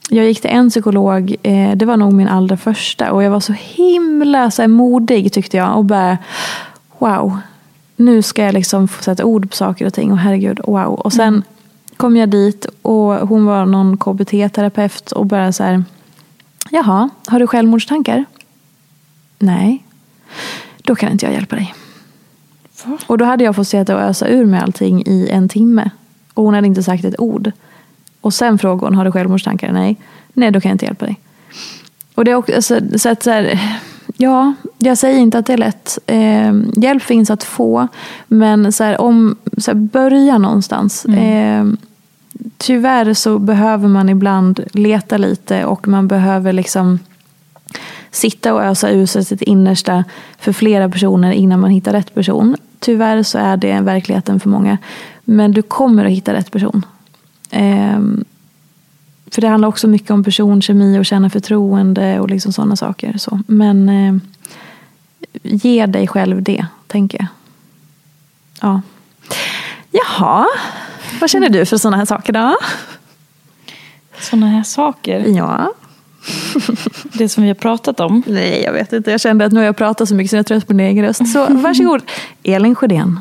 jag gick till en psykolog, eh, det var nog min allra första. Och jag var så himla så här, modig tyckte jag. Och bara, wow. Nu ska jag liksom få sätta ord på saker och ting. Och herregud, wow. Och sen kom jag dit och hon var någon KBT-terapeut. Och bara så här, jaha, har du självmordstankar? Nej. Då kan inte jag hjälpa dig. Och då hade jag fått sitta och ösa ur med allting i en timme. Och hon hade inte sagt ett ord. Och sen frågade hon, har du självmordstankar? Nej. Nej, då kan jag inte hjälpa dig. Och det är också, så, så att så här, ja, jag säger inte att det är lätt. Eh, hjälp finns att få. Men så här, om, så här, börja någonstans. Eh, tyvärr så behöver man ibland leta lite och man behöver liksom sitta och ösa ur sig sitt innersta för flera personer innan man hittar rätt person. Tyvärr så är det verkligheten för många. Men du kommer att hitta rätt person. Ehm, för det handlar också mycket om personkemi och känna förtroende och liksom sådana saker. Så. Men eh, ge dig själv det, tänker jag. Ja. Jaha, vad känner du för sådana här saker då? Sådana här saker. Ja. Det som vi har pratat om. Nej, jag vet inte. Jag kände att nu har jag pratat så mycket så jag är trött på min egen röst. Så varsågod, Elin Sjödén.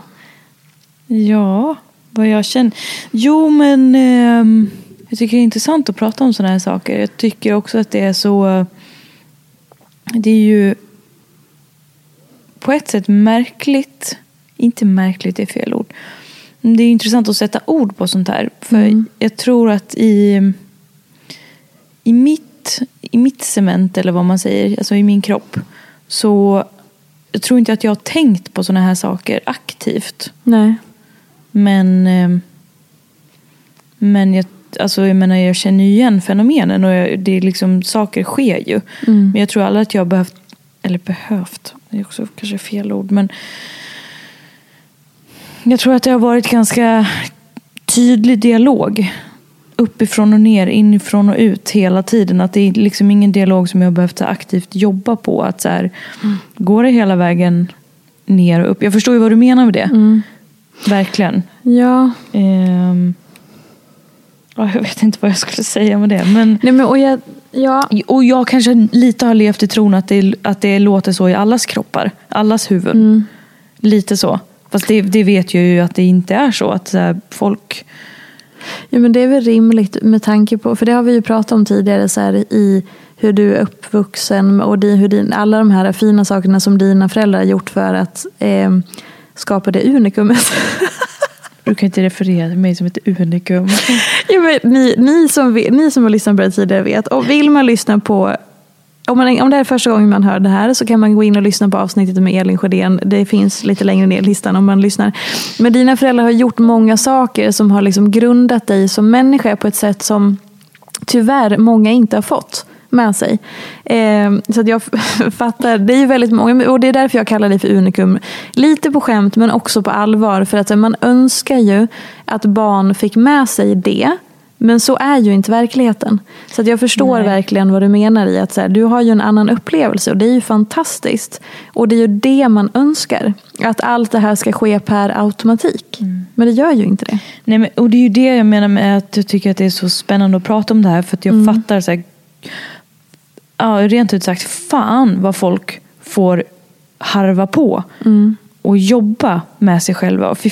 Ja, vad jag känner. Jo, men ehm, jag tycker det är intressant att prata om sådana här saker. Jag tycker också att det är så... Det är ju på ett sätt märkligt. Inte märkligt, det är fel ord. Det är intressant att sätta ord på sånt här. För jag tror att i, i, mitt, i mitt cement, eller vad man säger, alltså i min kropp, så jag tror inte att jag har tänkt på sådana här saker aktivt. Nej. Men, eh, men jag, alltså jag menar, jag känner igen fenomenen och jag, det är liksom, saker sker ju. Men jag tror aldrig att jag behövt eller behövt, det är också kanske fel ord, men jag tror att det har varit ganska tydlig dialog. Uppifrån och ner, inifrån och ut hela tiden. Att det är liksom ingen dialog som jag har behövt aktivt jobba på. Att så här, Mm. Går det hela vägen ner och upp? Jag förstår ju vad du menar med det. Mm. Verkligen. Ja. Ehm, ja, jag vet inte vad jag skulle säga med det. Men, Nej, men, och jag, ja. och jag kanske lite har levt i tron att det, att det låter så i allas kroppar. Allas huvuden. Mm. Lite så. Fast det, det vet jag ju att det inte är så. Att så folk... Ja, men det är väl rimligt med tanke på, för det har vi ju pratat om tidigare så här, i hur du är uppvuxen och di, hur din, alla de här fina sakerna som dina föräldrar har gjort för att eh, skapa det unikumet. Du kan inte referera till mig som ett unikum. ja, men ni, ni, som, ni som har lyssnat på det tidigare vet, och vill man lyssna på om, man, om det är första gången man hör det här så kan man gå in och lyssna på avsnittet med Elin Sjödén. Det finns lite längre ner i listan om man lyssnar. Men dina föräldrar har gjort många saker som har liksom grundat dig som människa på ett sätt som tyvärr många inte har fått med sig. Eh, så att jag fattar, det är ju väldigt många, och det är därför jag kallar dig för unikum. Lite på skämt men också på allvar. För att man önskar ju att barn fick med sig det. Men så är ju inte verkligheten. Så att jag förstår Nej. verkligen vad du menar i att så här, du har ju en annan upplevelse och det är ju fantastiskt. Och det är ju det man önskar. Att allt det här ska ske per automatik. Men det gör ju inte det. Nej, men, och det är ju det jag menar med att jag tycker att det är så spännande att prata om det här. För att jag fattar så här, ja, rent ut sagt, fan vad folk får harva på. Och jobba med sig själva. Fy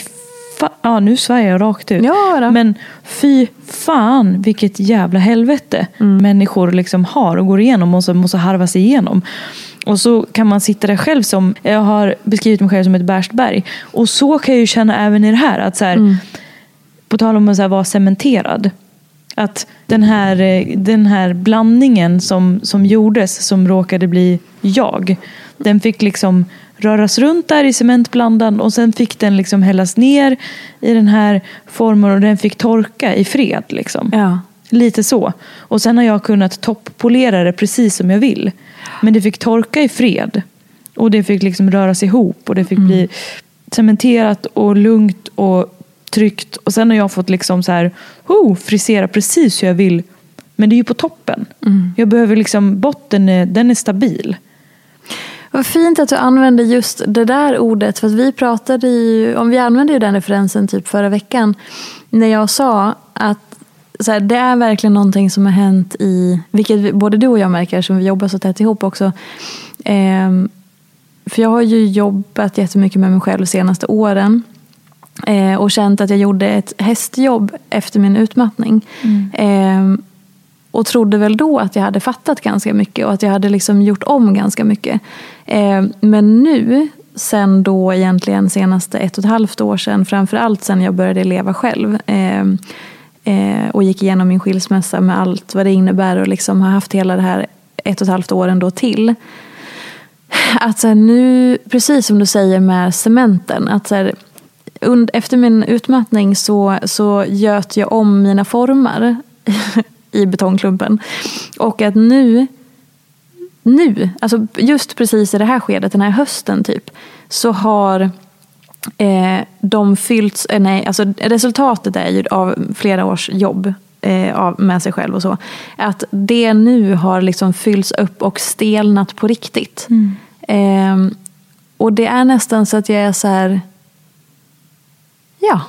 ja, nu svär jag rakt ut. Ja. Men fy fan vilket jävla helvete människor liksom har och går igenom och så måste harva sig igenom. Och så kan man sitta där själv som, jag har beskrivit mig själv som ett Berstberg. Och så kan jag ju känna även i det här. Att så här På tal om att så här vara cementerad. Att den här, eh, den här blandningen som, som gjordes, som råkade bli jag. Den fick liksom röras runt där i cementblandan och sen fick den liksom hällas ner i den här formen och den fick torka i fred. Liksom. Ja. Lite så. Och sen har jag kunnat topppolera det precis som jag vill. Men det fick torka i fred. Och det fick liksom röras ihop och det fick bli cementerat och lugnt och tryggt. Och sen har jag fått liksom så här, oh, frisera precis hur jag vill. Men det är ju på toppen. Jag behöver liksom, botten är, den är stabil. Vad fint att du använder just det där ordet. För att vi pratade ju, om vi använde ju den referensen typ förra veckan. När jag sa att så här, det är verkligen någonting som har hänt i, vilket vi, både du och jag märker som vi jobbar så tätt ihop också. Ehm, för jag har ju jobbat jättemycket med mig själv de senaste åren. Eh, och känt att jag gjorde ett hästjobb efter min utmattning. Ehm, och trodde väl då att jag hade fattat ganska mycket och att jag hade liksom gjort om ganska mycket. Eh, men nu, sen då egentligen senaste ett och ett halvt år sedan, framförallt sen jag började leva själv eh, eh, och gick igenom min skilsmässa med allt vad det innebär och liksom har haft hela det här ett och ett halvt åren då till. Att så nu, precis som du säger med cementen, att så und, efter min utmattning så, så göt jag om mina formar i betongklumpen. Och att nu, nu, alltså just precis i det här skedet, den här hösten typ, så har eh, de fyllts, eh, nej, alltså resultatet är ju av flera års jobb eh, av, med sig själv och så. Att det nu har liksom fyllts upp och stelnat på riktigt. Eh, och det är nästan så att jag är så här, ja.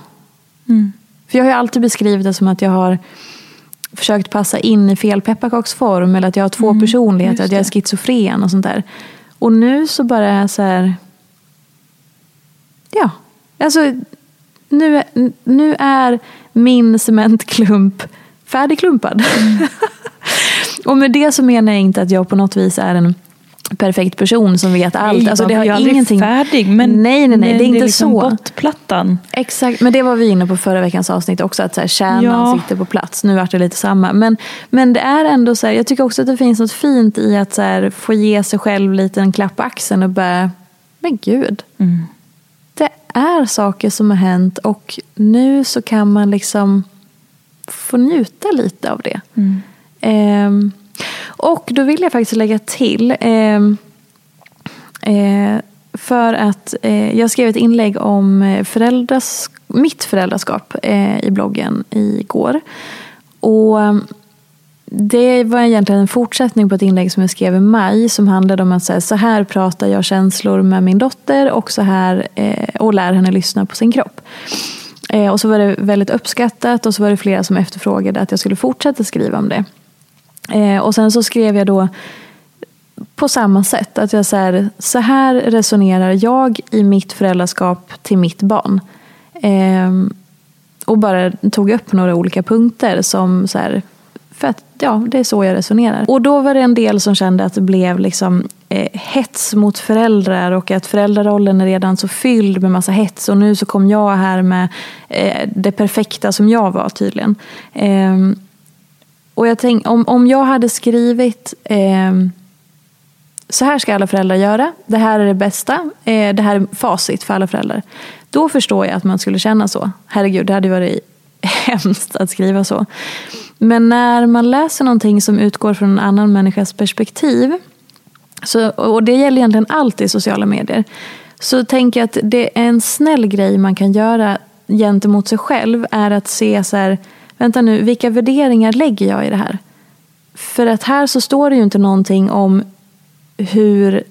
För jag har ju alltid beskrivit det som att jag har försökt passa in i fel pepparkaksform eller att jag har två personligheter, att jag är schizofren och sånt där. Och nu så bara är jag så här, ja, alltså nu, är- nu är min cementklump färdigklumpad. och med det så menar jag inte att jag på något vis är en perfekt person som vet allt. Nej, alltså, det har aldrig ingenting... färdig. Men, nej, nej, nej, det är inte liksom så. bottplattan. Exakt, men det var vi inne på förra veckans avsnitt också, att så här, kärnan Ja. sitter på plats. Nu vart det lite samma. Men, men det är ändå så här, jag tycker också att det finns något fint i att så här, få ge sig själv lite en klapp på axeln och bara, men gud. Det är saker som har hänt och nu så kan man liksom få njuta lite av det. Ehm, och då vill jag faktiskt lägga till, ehm, Eh, för att eh, jag skrev ett inlägg om eh, föräldras, mitt föräldraskap eh, i bloggen igår. Och ehm, det var egentligen en fortsättning på ett inlägg som jag skrev i maj som handlade om att så här, så här pratar jag känslor med min dotter och så här eh, och lär henne lyssna på sin kropp. Eh, och så var det väldigt uppskattat och så var det flera som efterfrågade att jag skulle fortsätta skriva om det. Eh, och sen så skrev jag då på samma sätt. Att jag så här, så här resonerar jag i mitt föräldraskap till mitt barn. Eh, och bara tog upp några olika punkter som så här, för att ja, det är så jag resonerar. Och då var det en del som kände att det blev liksom eh, hets mot föräldrar och att föräldrarollen är redan så fylld med massa hets och nu så kom jag här med eh, det perfekta som jag var tydligen. Eh, och jag tänk, om, om jag hade skrivit eh, så här ska alla föräldrar göra, det här är det bästa, eh, det här är facit för alla föräldrar. Då förstår jag att man skulle känna så. Herregud, det hade varit hemskt att skriva så. Men när man läser någonting som utgår från en annan människas perspektiv, så, och det gäller egentligen allt i sociala medier, så tänker jag att det är en snäll grej man kan göra gentemot sig själv är att se så här, vänta nu, vilka värderingar lägger jag i det här? För att här så står det ju inte någonting om hur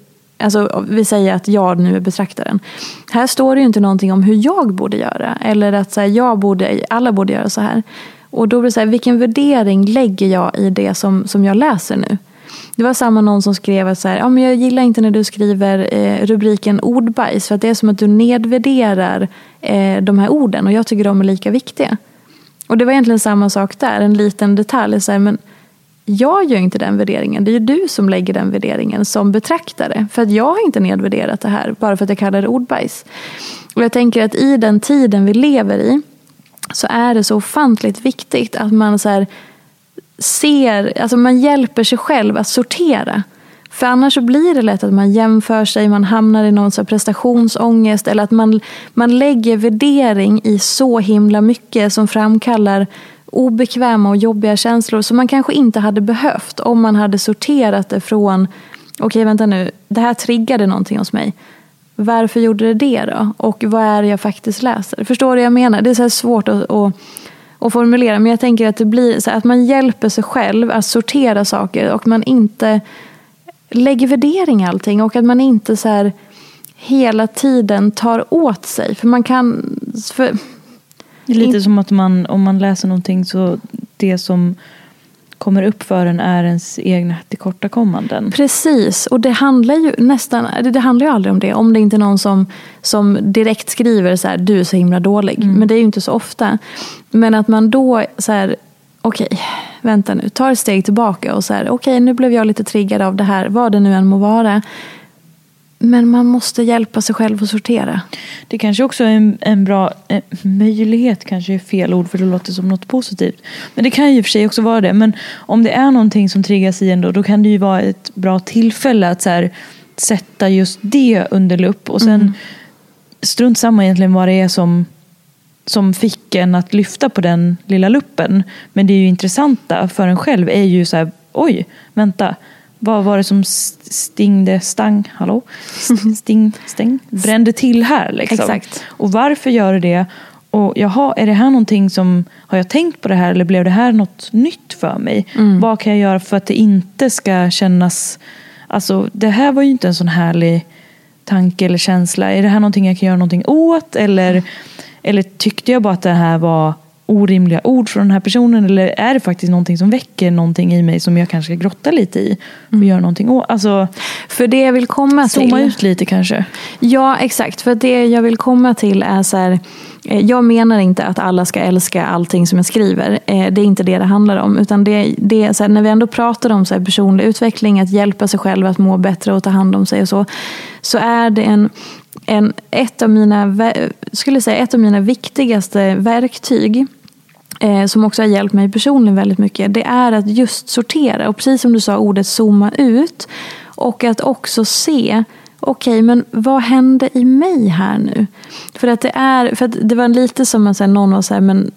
Alltså, vi säger att jag nu är betraktaren. Här står det ju inte någonting om hur jag borde göra. Eller att så här, jag borde, alla borde göra så här. Och då blir det så här, vilken värdering lägger jag i det som, som jag läser nu? Det var samma någon som skrev att så här, ja, men jag gillar inte när du skriver eh, rubriken ordbajs. För att det är som att du nedvärderar eh, de här orden. Och jag tycker de är lika viktiga. Och det var egentligen samma sak där. En liten detalj. Så här, men jag gör inte den värderingen. Det är ju du som lägger den värderingen som betraktare. För att jag har inte nedvärderat det här bara för att jag kallar det ordbajs. Och jag tänker att i den tiden vi lever i så är det så ofantligt viktigt att man så här, ser, alltså man hjälper sig själv att sortera. För annars så blir det lätt att man jämför sig, man hamnar i någon så prestationsångest eller att man, man lägger värdering i så himla mycket som framkallar obekväma och jobbiga känslor som man kanske inte hade behövt om man hade sorterat det från okej okay, vänta nu, det här triggade någonting hos mig. Varför gjorde det det då? Och vad är det jag faktiskt läser? Förstår du vad jag menar? Det är så svårt att, att, att, formulera men jag tänker att det blir så att man hjälper sig själv att sortera saker och man inte lägger värdering i allting och att man inte så här hela tiden tar åt sig. För man kan... För, det är lite som att man, om man läser någonting så det som kommer upp för en är ens egna tillkortakommanden. Precis, och det handlar ju nästan, det, det handlar ju aldrig om det. Om det inte är någon som, som direkt skriver så här, du är så himla dålig. Mm. Men det är ju inte så ofta. Men att man då så här, okej, okay, vänta nu, tar ett steg tillbaka och så här, okej okay, nu blev jag lite triggad av det här, vad det nu än må vara. Men man måste hjälpa sig själv att sortera. Det kanske också är en, en bra eh, möjlighet, kanske är fel ord för det låter som något positivt. Men det kan ju för sig också vara det. Men om det är någonting som triggas i ändå, då kan det ju vara ett bra tillfälle att så här, sätta just det under lupp. Och sen mm. strunt samma egentligen vad det är som, som fick en att lyfta på den lilla luppen. Men det är ju intressanta för en själv är ju så här, oj, vänta vad var det som stingde, stang, hallå? Sting, stäng, brände till här liksom. Exakt. Och varför gör det det? Och jaha, är det här någonting som, har jag tänkt på det här eller blev det här något nytt för mig? Mm. Vad kan jag göra för att det inte ska kännas, alltså det här var ju inte en sån härlig tanke eller känsla. Är det här någonting jag kan göra någonting åt? Eller, eller tyckte jag bara att det här var orimliga ord från den här personen? Eller är det faktiskt någonting som väcker någonting i mig som jag kanske ska grotta lite i och mm. göra någonting åt? Alltså, för det jag vill komma till. Zooma ut lite kanske. Ja, exakt. För det jag vill komma till är så här. Eh, jag menar inte att alla ska älska allting som jag skriver. Eh, det är inte det det handlar om. Utan det, det så här, när vi ändå pratar om så här personlig utveckling, att hjälpa sig själv att må bättre och ta hand om sig och så. Så är det en, en, ett, av mina, skulle säga, ett av mina viktigaste verktyg eh, som också har hjälpt mig personligen väldigt mycket, det är att just sortera. Och precis som du sa, ordet zooma ut. Och att också se, okej, okay, men vad hände i mig här nu? För att det är, för att det var lite som att någon var så här, men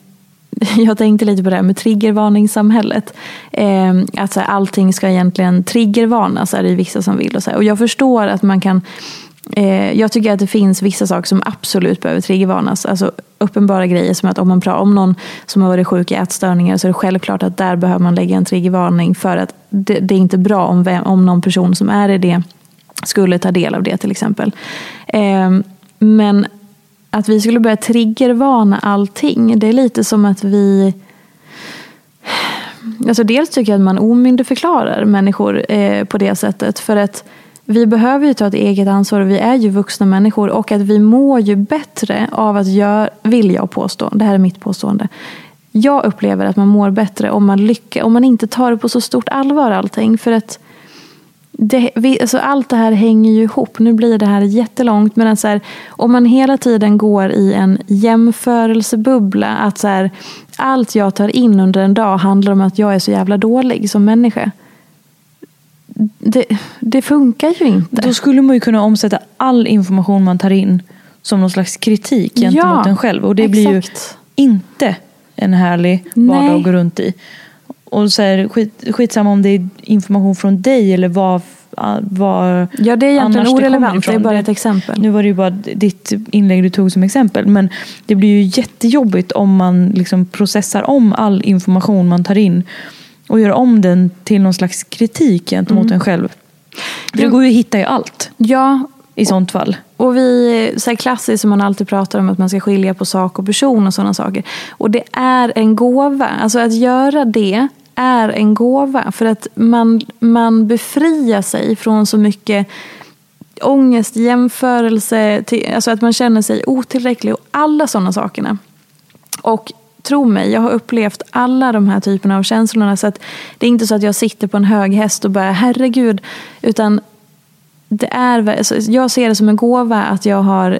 jag tänkte lite på det här med triggervarningssamhället. Eh, att så här, allting ska egentligen triggervarnas är det vissa som vill. Och, så här. och jag förstår att man kan eh, jag tycker att det finns vissa saker som absolut behöver triggervarnas. Alltså uppenbara grejer som att om man pratar om någon som har varit sjuk i ätstörningar så är det självklart att där behöver man lägga en triggervarning för att det, det är inte bra om, vem, om någon person som är i det skulle ta del av det till exempel. Ehm, men att vi skulle börja triggervarna allting, det är lite som att vi Alltså dels tycker jag att man omyndigförklarar människor eh, på det sättet. För att vi behöver ju ta ett eget ansvar och vi är ju vuxna människor. Och att vi mår ju bättre av att göra, vill jag påstå, det här är mitt påstående. Jag upplever att man mår bättre om man, lyckas, om man inte tar det på så stort allvar allting. För att det, vi, alltså allt det här hänger ju ihop. Nu blir det här jättelångt. Men så här, om man hela tiden går i en jämförelsebubbla. Att så här, allt jag tar in under en dag handlar om att jag är så jävla dålig som människa. Det, det funkar ju inte. Då skulle man ju kunna omsätta all information man tar in som någon slags kritik gentemot Ja, en själv. Och det blir ju exakt. inte en härlig vardag Nej. att gå runt i. Och så här, skit, skitsamma om det är information från dig eller vad, vad Ja, det är egentligen det orelevant. kommer Det är bara ett exempel. Nu var det ju bara ditt inlägg du tog som exempel. Men det blir ju jättejobbigt om man liksom processar om all information man tar in och gör om den till någon slags kritik gentemot en själv. För det går ju att hitta i allt Ja, i sånt fall. Och vi, så här klassiskt som man alltid pratar om att man ska skilja på sak och person och sådana saker. Och det är en gåva. Alltså att göra det är en gåva. För att man, man befriar sig från så mycket ångest, jämförelse, till, alltså att man känner sig otillräcklig och alla sådana sakerna. Och tro mig, jag har upplevt alla de här typerna av känslorna. Så att det är inte så att jag sitter på en hög häst och bara herregud. Utan det är, alltså, jag ser det som en gåva att jag har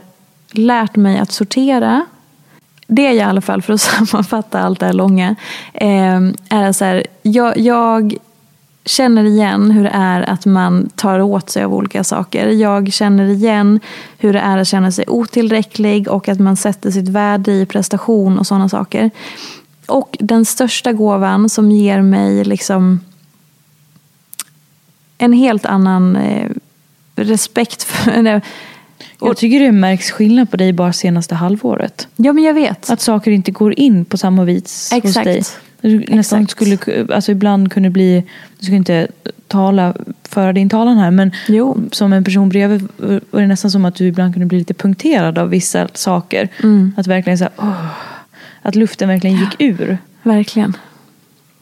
lärt mig att sortera. Det är i alla fall, för att sammanfatta allt det här långa, ehm, är så här, jag, jag känner igen hur det är att man tar åt sig av olika saker. Jag känner igen hur det är att känna sig otillräcklig och att man sätter sitt värde i prestation och sådana saker. Och den största gåvan som ger mig liksom en helt annan eh, respekt för. Jag tycker det märks skillnad på dig bara senaste halvåret. Ja, men jag vet. Att saker inte går in på samma vis hos Exakt. dig. Du nästan Exakt. skulle, alltså ibland kunde bli, du ska inte tala, föra din talan här, men Jo. som en person bredvid var det nästan som att du ibland kunde bli lite punkterad av vissa saker. Mm. Att verkligen så här, åh, att luften verkligen gick ur. Verkligen.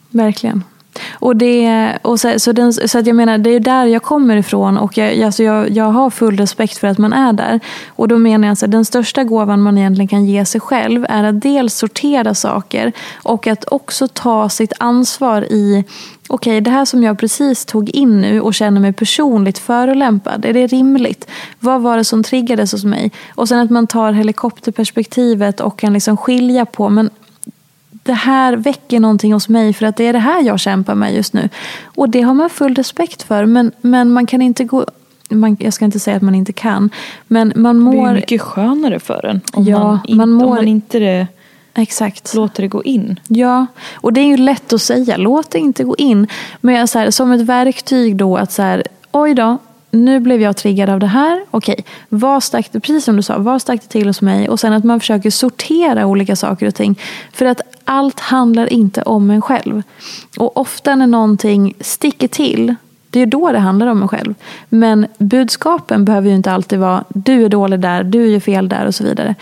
Verkligen. Och det, och så, så, den, så att jag menar, det är där jag kommer ifrån och jag, alltså jag, jag har full respekt för att man är där. Och då menar jag att den största gåvan man egentligen kan ge sig själv är att dels sortera saker och att också ta sitt ansvar i Okej, det här som jag precis tog in nu och känner mig personligt förolämpad, är det rimligt? Vad var det som triggades hos mig? Och sen att man tar helikopterperspektivet och kan liksom skilja på, men det här väcker någonting hos mig för att det är det här jag kämpar med just nu. Och det har man full respekt för. Men, men man kan inte gå... Man, jag ska inte säga att man inte kan. Men man Det blir ju mår... mycket skönare för en. Om, Ja, man, inte, man mår- om man inte det, Exakt. låter det gå in. Ja, och det är ju lätt att säga. Låt det inte gå in. Men jag, så här, som ett verktyg då att så här, oj då, nu blev jag triggad av det här. Okej, vad stack det, precis som du sa, vad stack det till hos mig? Och sen att man försöker sortera olika saker och ting. För att allt handlar inte om en själv. Och ofta när någonting sticker till, det är då det handlar om en själv. Men budskapen behöver ju inte alltid vara du är dålig där, du gör fel där och så vidare.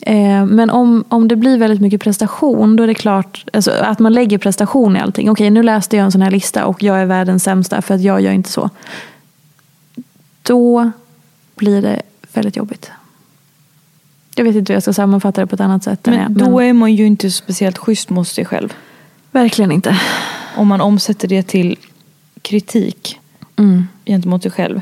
Eh, men om, om det blir väldigt mycket prestation, då är det klart alltså, att man lägger prestation i allting. Okej, nu läste jag en sån här lista och jag är världens sämsta för att jag gör inte så. Då blir det väldigt jobbigt. Jag vet inte hur jag ska sammanfatta det på ett annat sätt. Men det, då är man ju inte speciellt schysst mot sig själv. Verkligen inte. Om man omsätter det till kritik Mm. gentemot sig själv.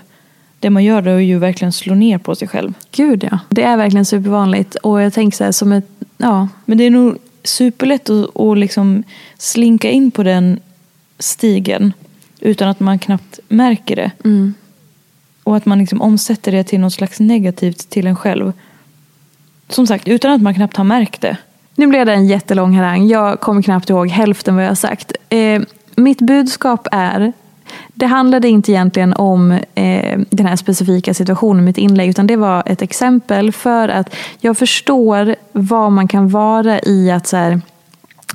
Det man gör då är ju verkligen slå ner på sig själv. Gud ja. Det är verkligen supervanligt. Och jag tänker så här som ett, ja, Men det är nog superlätt att, att liksom slinka in på den stigen utan att man knappt märker det. mm. Och att man liksom omsätter det till något slags negativt till en själv. Som sagt, utan att man knappt har märkt det. nu blev det en jättelång harang. Jag kommer knappt ihåg hälften vad jag har sagt. Eh, mitt budskap är det handlade inte egentligen om eh, den här specifika situationen i mitt inlägg utan det var ett exempel för att jag förstår vad man kan vara i att så här,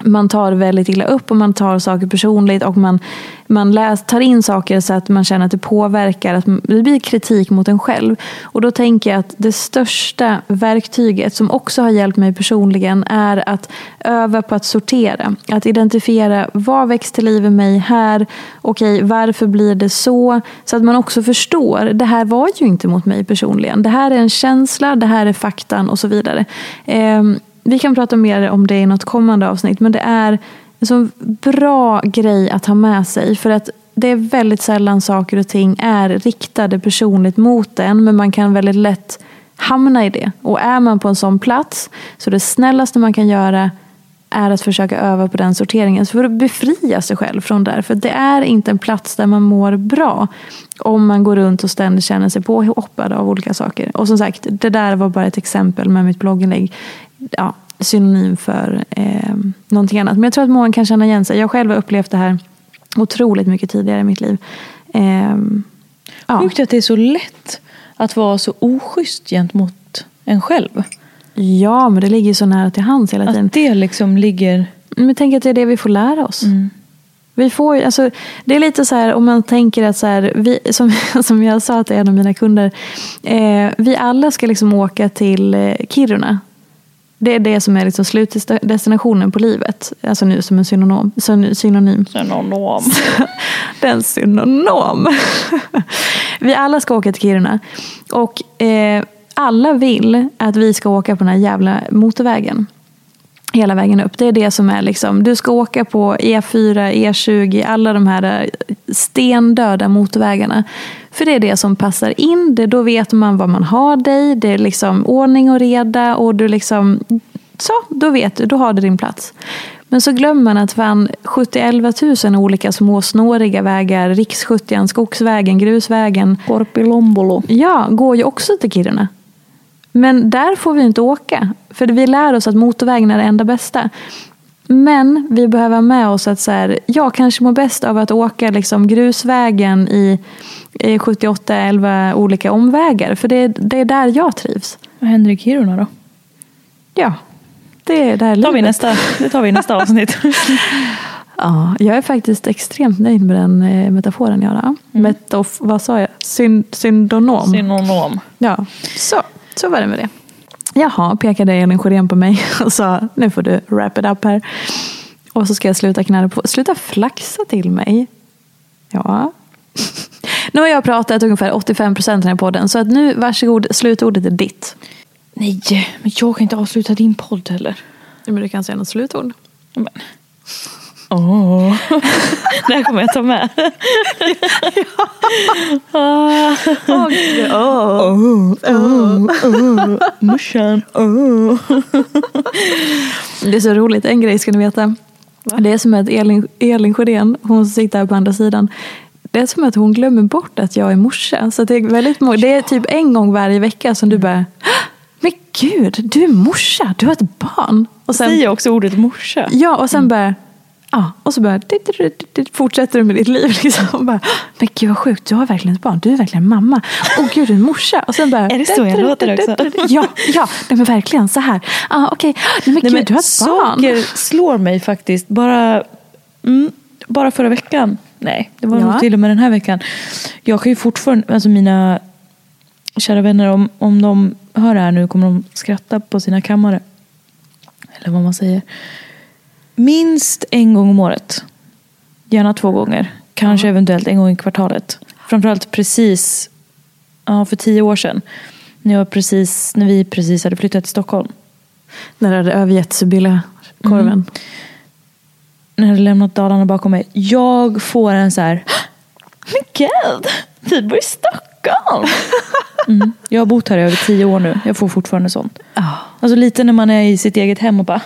man tar väldigt illa upp och man tar saker personligt och man, man läs, tar in saker så att man känner att det påverkar, att det blir kritik mot en själv. Och då tänker jag att det största verktyget som också har hjälpt mig personligen är att öva på att sortera. Att identifiera vad väcks till liv i mig här, okej varför blir det så? Så att man också förstår, det här var ju inte mot mig personligen. Det här är en känsla, det här är faktan och så vidare. Ehm, vi kan prata mer om det i något kommande avsnitt. Men det är en så bra grej att ha med sig. För att det är väldigt sällan saker och ting är riktade personligt mot en. Men man kan väldigt lätt hamna i det. Och är man på en sån plats så det snällaste man kan göra är att försöka öva på den sorteringen. För att befria sig själv från det. För det är inte en plats där man mår bra. Om man går runt och ständigt känner sig påhoppad av olika saker. Och som sagt, det där var bara ett exempel med mitt blogginlägg ja, synonym för eh, någonting annat. Men jag tror att många kan känna igen sig. Jag själv har upplevt det här otroligt mycket tidigare i mitt liv. Eh, ja. Sjukt att det är så lätt att vara så oschysst gentemot en själv. Ja, men det ligger så nära till hands hela tiden. Att det liksom ligger... Men tänk att det är det vi får lära oss. Mm. Vi får, alltså, det är lite så här om man tänker att så här, vi, som, som jag sa till en av mina kunder. Eh, vi alla ska liksom åka till eh, Kiruna det är det som är liksom slutdestinationen på livet. Alltså nu som en synonym. Synonym. Synonym. Den synonym. vi alla ska åka till Kiruna. Och eh, alla vill att vi ska åka på den här jävla motorvägen hela vägen upp. Det är det som är liksom, du ska åka på E4, E20, alla de här eh, stendöda motorvägarna. För det är det som passar in, det, då vet man vad man har dig, det är liksom ordning och reda och du liksom, så, då vet du, då har du din plats. Men så glömmer man att fan 70 000 olika små snåriga vägar, riks skogsvägen, grusvägen. Korpilombolo. Ja, går ju också till Kiruna. Men där får vi inte åka. För vi lär oss att motorvägen är det enda bästa. Men vi behöver ha med oss att så här, jag kanske mår bäst av att åka liksom grusvägen i, i 78-11 olika omvägar. För det, det är där jag trivs. Vad händer i Kiruna då? Ja, det är där tar vi nästa, Det tar vi i nästa avsnitt. ja, jag är faktiskt extremt nöjd med den eh, metaforen. Jag mm. Metof, vad sa jag? Syn, syndonom. Synonom. Ja, så. Så var det med det. Jaha, pekade Elin Sjörén på mig och sa nu får du wrap it up här. Och så ska jag sluta knära på. Sluta flaxa till mig. Ja. Nu har jag pratat ungefär 85 procent i den här podden. Så att nu, varsågod, slutordet är ditt. Nej, men jag kan inte avsluta din podd heller. Men du kan säga något slutord. Men. Åh, det här kommer jag ta med. Morsan. Det är så roligt, en grej ska ni veta. Det är som att Elin, Elin Sjödén, hon sitter här på andra sidan. Det är som att hon glömmer bort att jag är morsa. Så det är, väldigt, det är typ en gång varje vecka som du bara Men gud, du är morsa, du har ett barn. Och sen, säger också ordet morsa. Ja, och sen mm. bara Ja, och så bara, fortsätter du med ditt liv. Liksom. Bara, men gud vad sjukt, du har verkligen ett barn. Du är verkligen mamma. Och gud, du är en morsa. Och sen bara, är det så jag låter också? Ja, ja nej, men verkligen så här. Ah, okay. nej, men gud, du har ett barn. Saker slår mig faktiskt. Bara, mm, bara förra veckan. Nej, det var ja. nog till och med den här veckan. Jag kan ju fortfarande, alltså mina kära vänner, om, om de hör det här nu kommer de skratta på sina kammare. Eller vad man säger minst en gång om året. Gärna två gånger. Kanske eventuellt en gång i kvartalet. Framförallt precis ja, för tio år sedan. När, jag precis, när vi precis hade flyttat till Stockholm. När du hade övergett Sibylla-korven. Mm. När jag hade lämnat Dalarna bakom mig. Jag får en så här. Men gud, vi bor i Stockholm. Mm. Jag har bott här i över tio år nu. Jag får fortfarande sånt. Alltså lite när man är i sitt eget hem och bara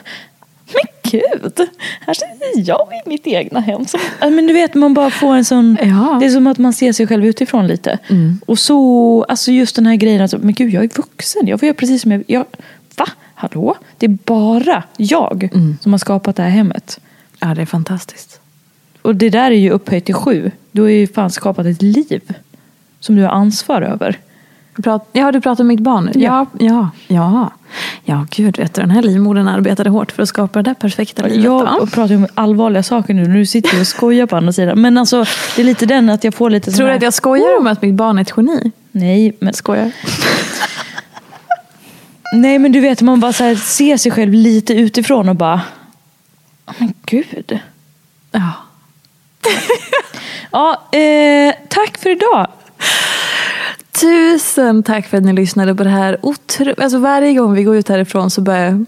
gud, här sitter jag i mitt egna hem. Men du vet, man bara får en sån... Ja. Det är som att man ser sig själv utifrån lite. Mm. Och så, alltså just den här grejen, alltså, men gud jag är vuxen. Jag får göra precis som jag... jag va? hallå, det är bara jag som har skapat det här hemmet. Ja, det är fantastiskt. Och det där är ju upphöjt till sju. Du har ju fan skapat ett liv som du har ansvar över. Prat, ja, du pratar om mitt barn? Ja. Ja, ja, ja. Gud vet du, den här livmodern arbetade hårt för att skapa det där perfekta livet. Jag pratar ju om allvarliga saker nu, nu sitter du och skojar på andra sidan. Men alltså, det är lite den att jag får lite Tror du här- att jag skojar om att mitt barn är ett geni? Nej, men Skojar. Nej men du vet man bara så ser sig själv lite utifrån och bara "Åh, Men gud. Ja. Ja, eh, tack för idag. Tusen tack för att ni lyssnade på det här. Otro... Alltså varje gång vi går ut härifrån så börjar jag...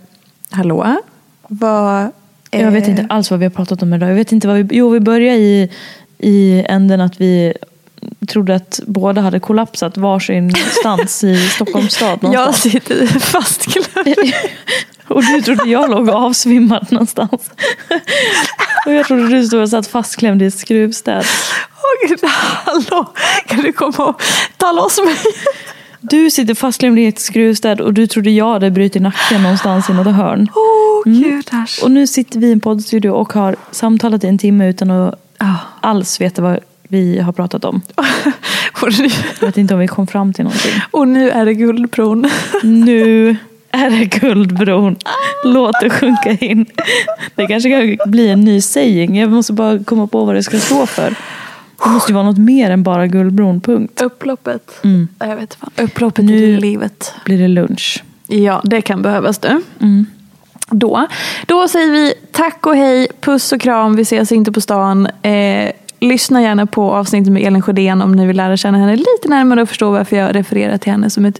Hallå? Vad... Jag vet inte alls vad vi har pratat om idag. Jag vet inte vad vi, jo vi började i, i änden att vi trodde att båda hade kollapsat varsin stans i Stockholms stad Jag någonstans. sitter fastklämd. Och du trodde jag låg avsvimmad någonstans. Och jag trodde du stod och satt fastklämd i ett skruvstäd. Åh gud, hallå! Kan du komma och ta loss mig? Du sitter fastklämd i ett skruvstäd och du trodde jag hade brutit nacken någonstans i något hörn. Åh gud, äsch. Och nu sitter vi i en poddstudio och har samtalat i en timme utan att alls veta vad vi har pratat om. Och nu, Jag vet inte om vi kom fram till någonting. och nu är det guldbron. Nu är det Guldbron. Låt det sjunka in. Det kanske kan bli en ny saying. Jag måste bara komma på vad det ska stå för. Det måste ju vara något mer än bara Guldbron, punkt. Upploppet. Mm. Ja, Jag vet fan. Upploppet Nu- i livet. Blir det lunch? Ja, det kan behövas du. Då. Då säger vi tack och hej, puss och kram, vi ses inte på stan. Eh, lyssna gärna på avsnittet med Elin Sjödén om ni vill lära känna henne lite närmare och förstå varför jag refererar till henne som ett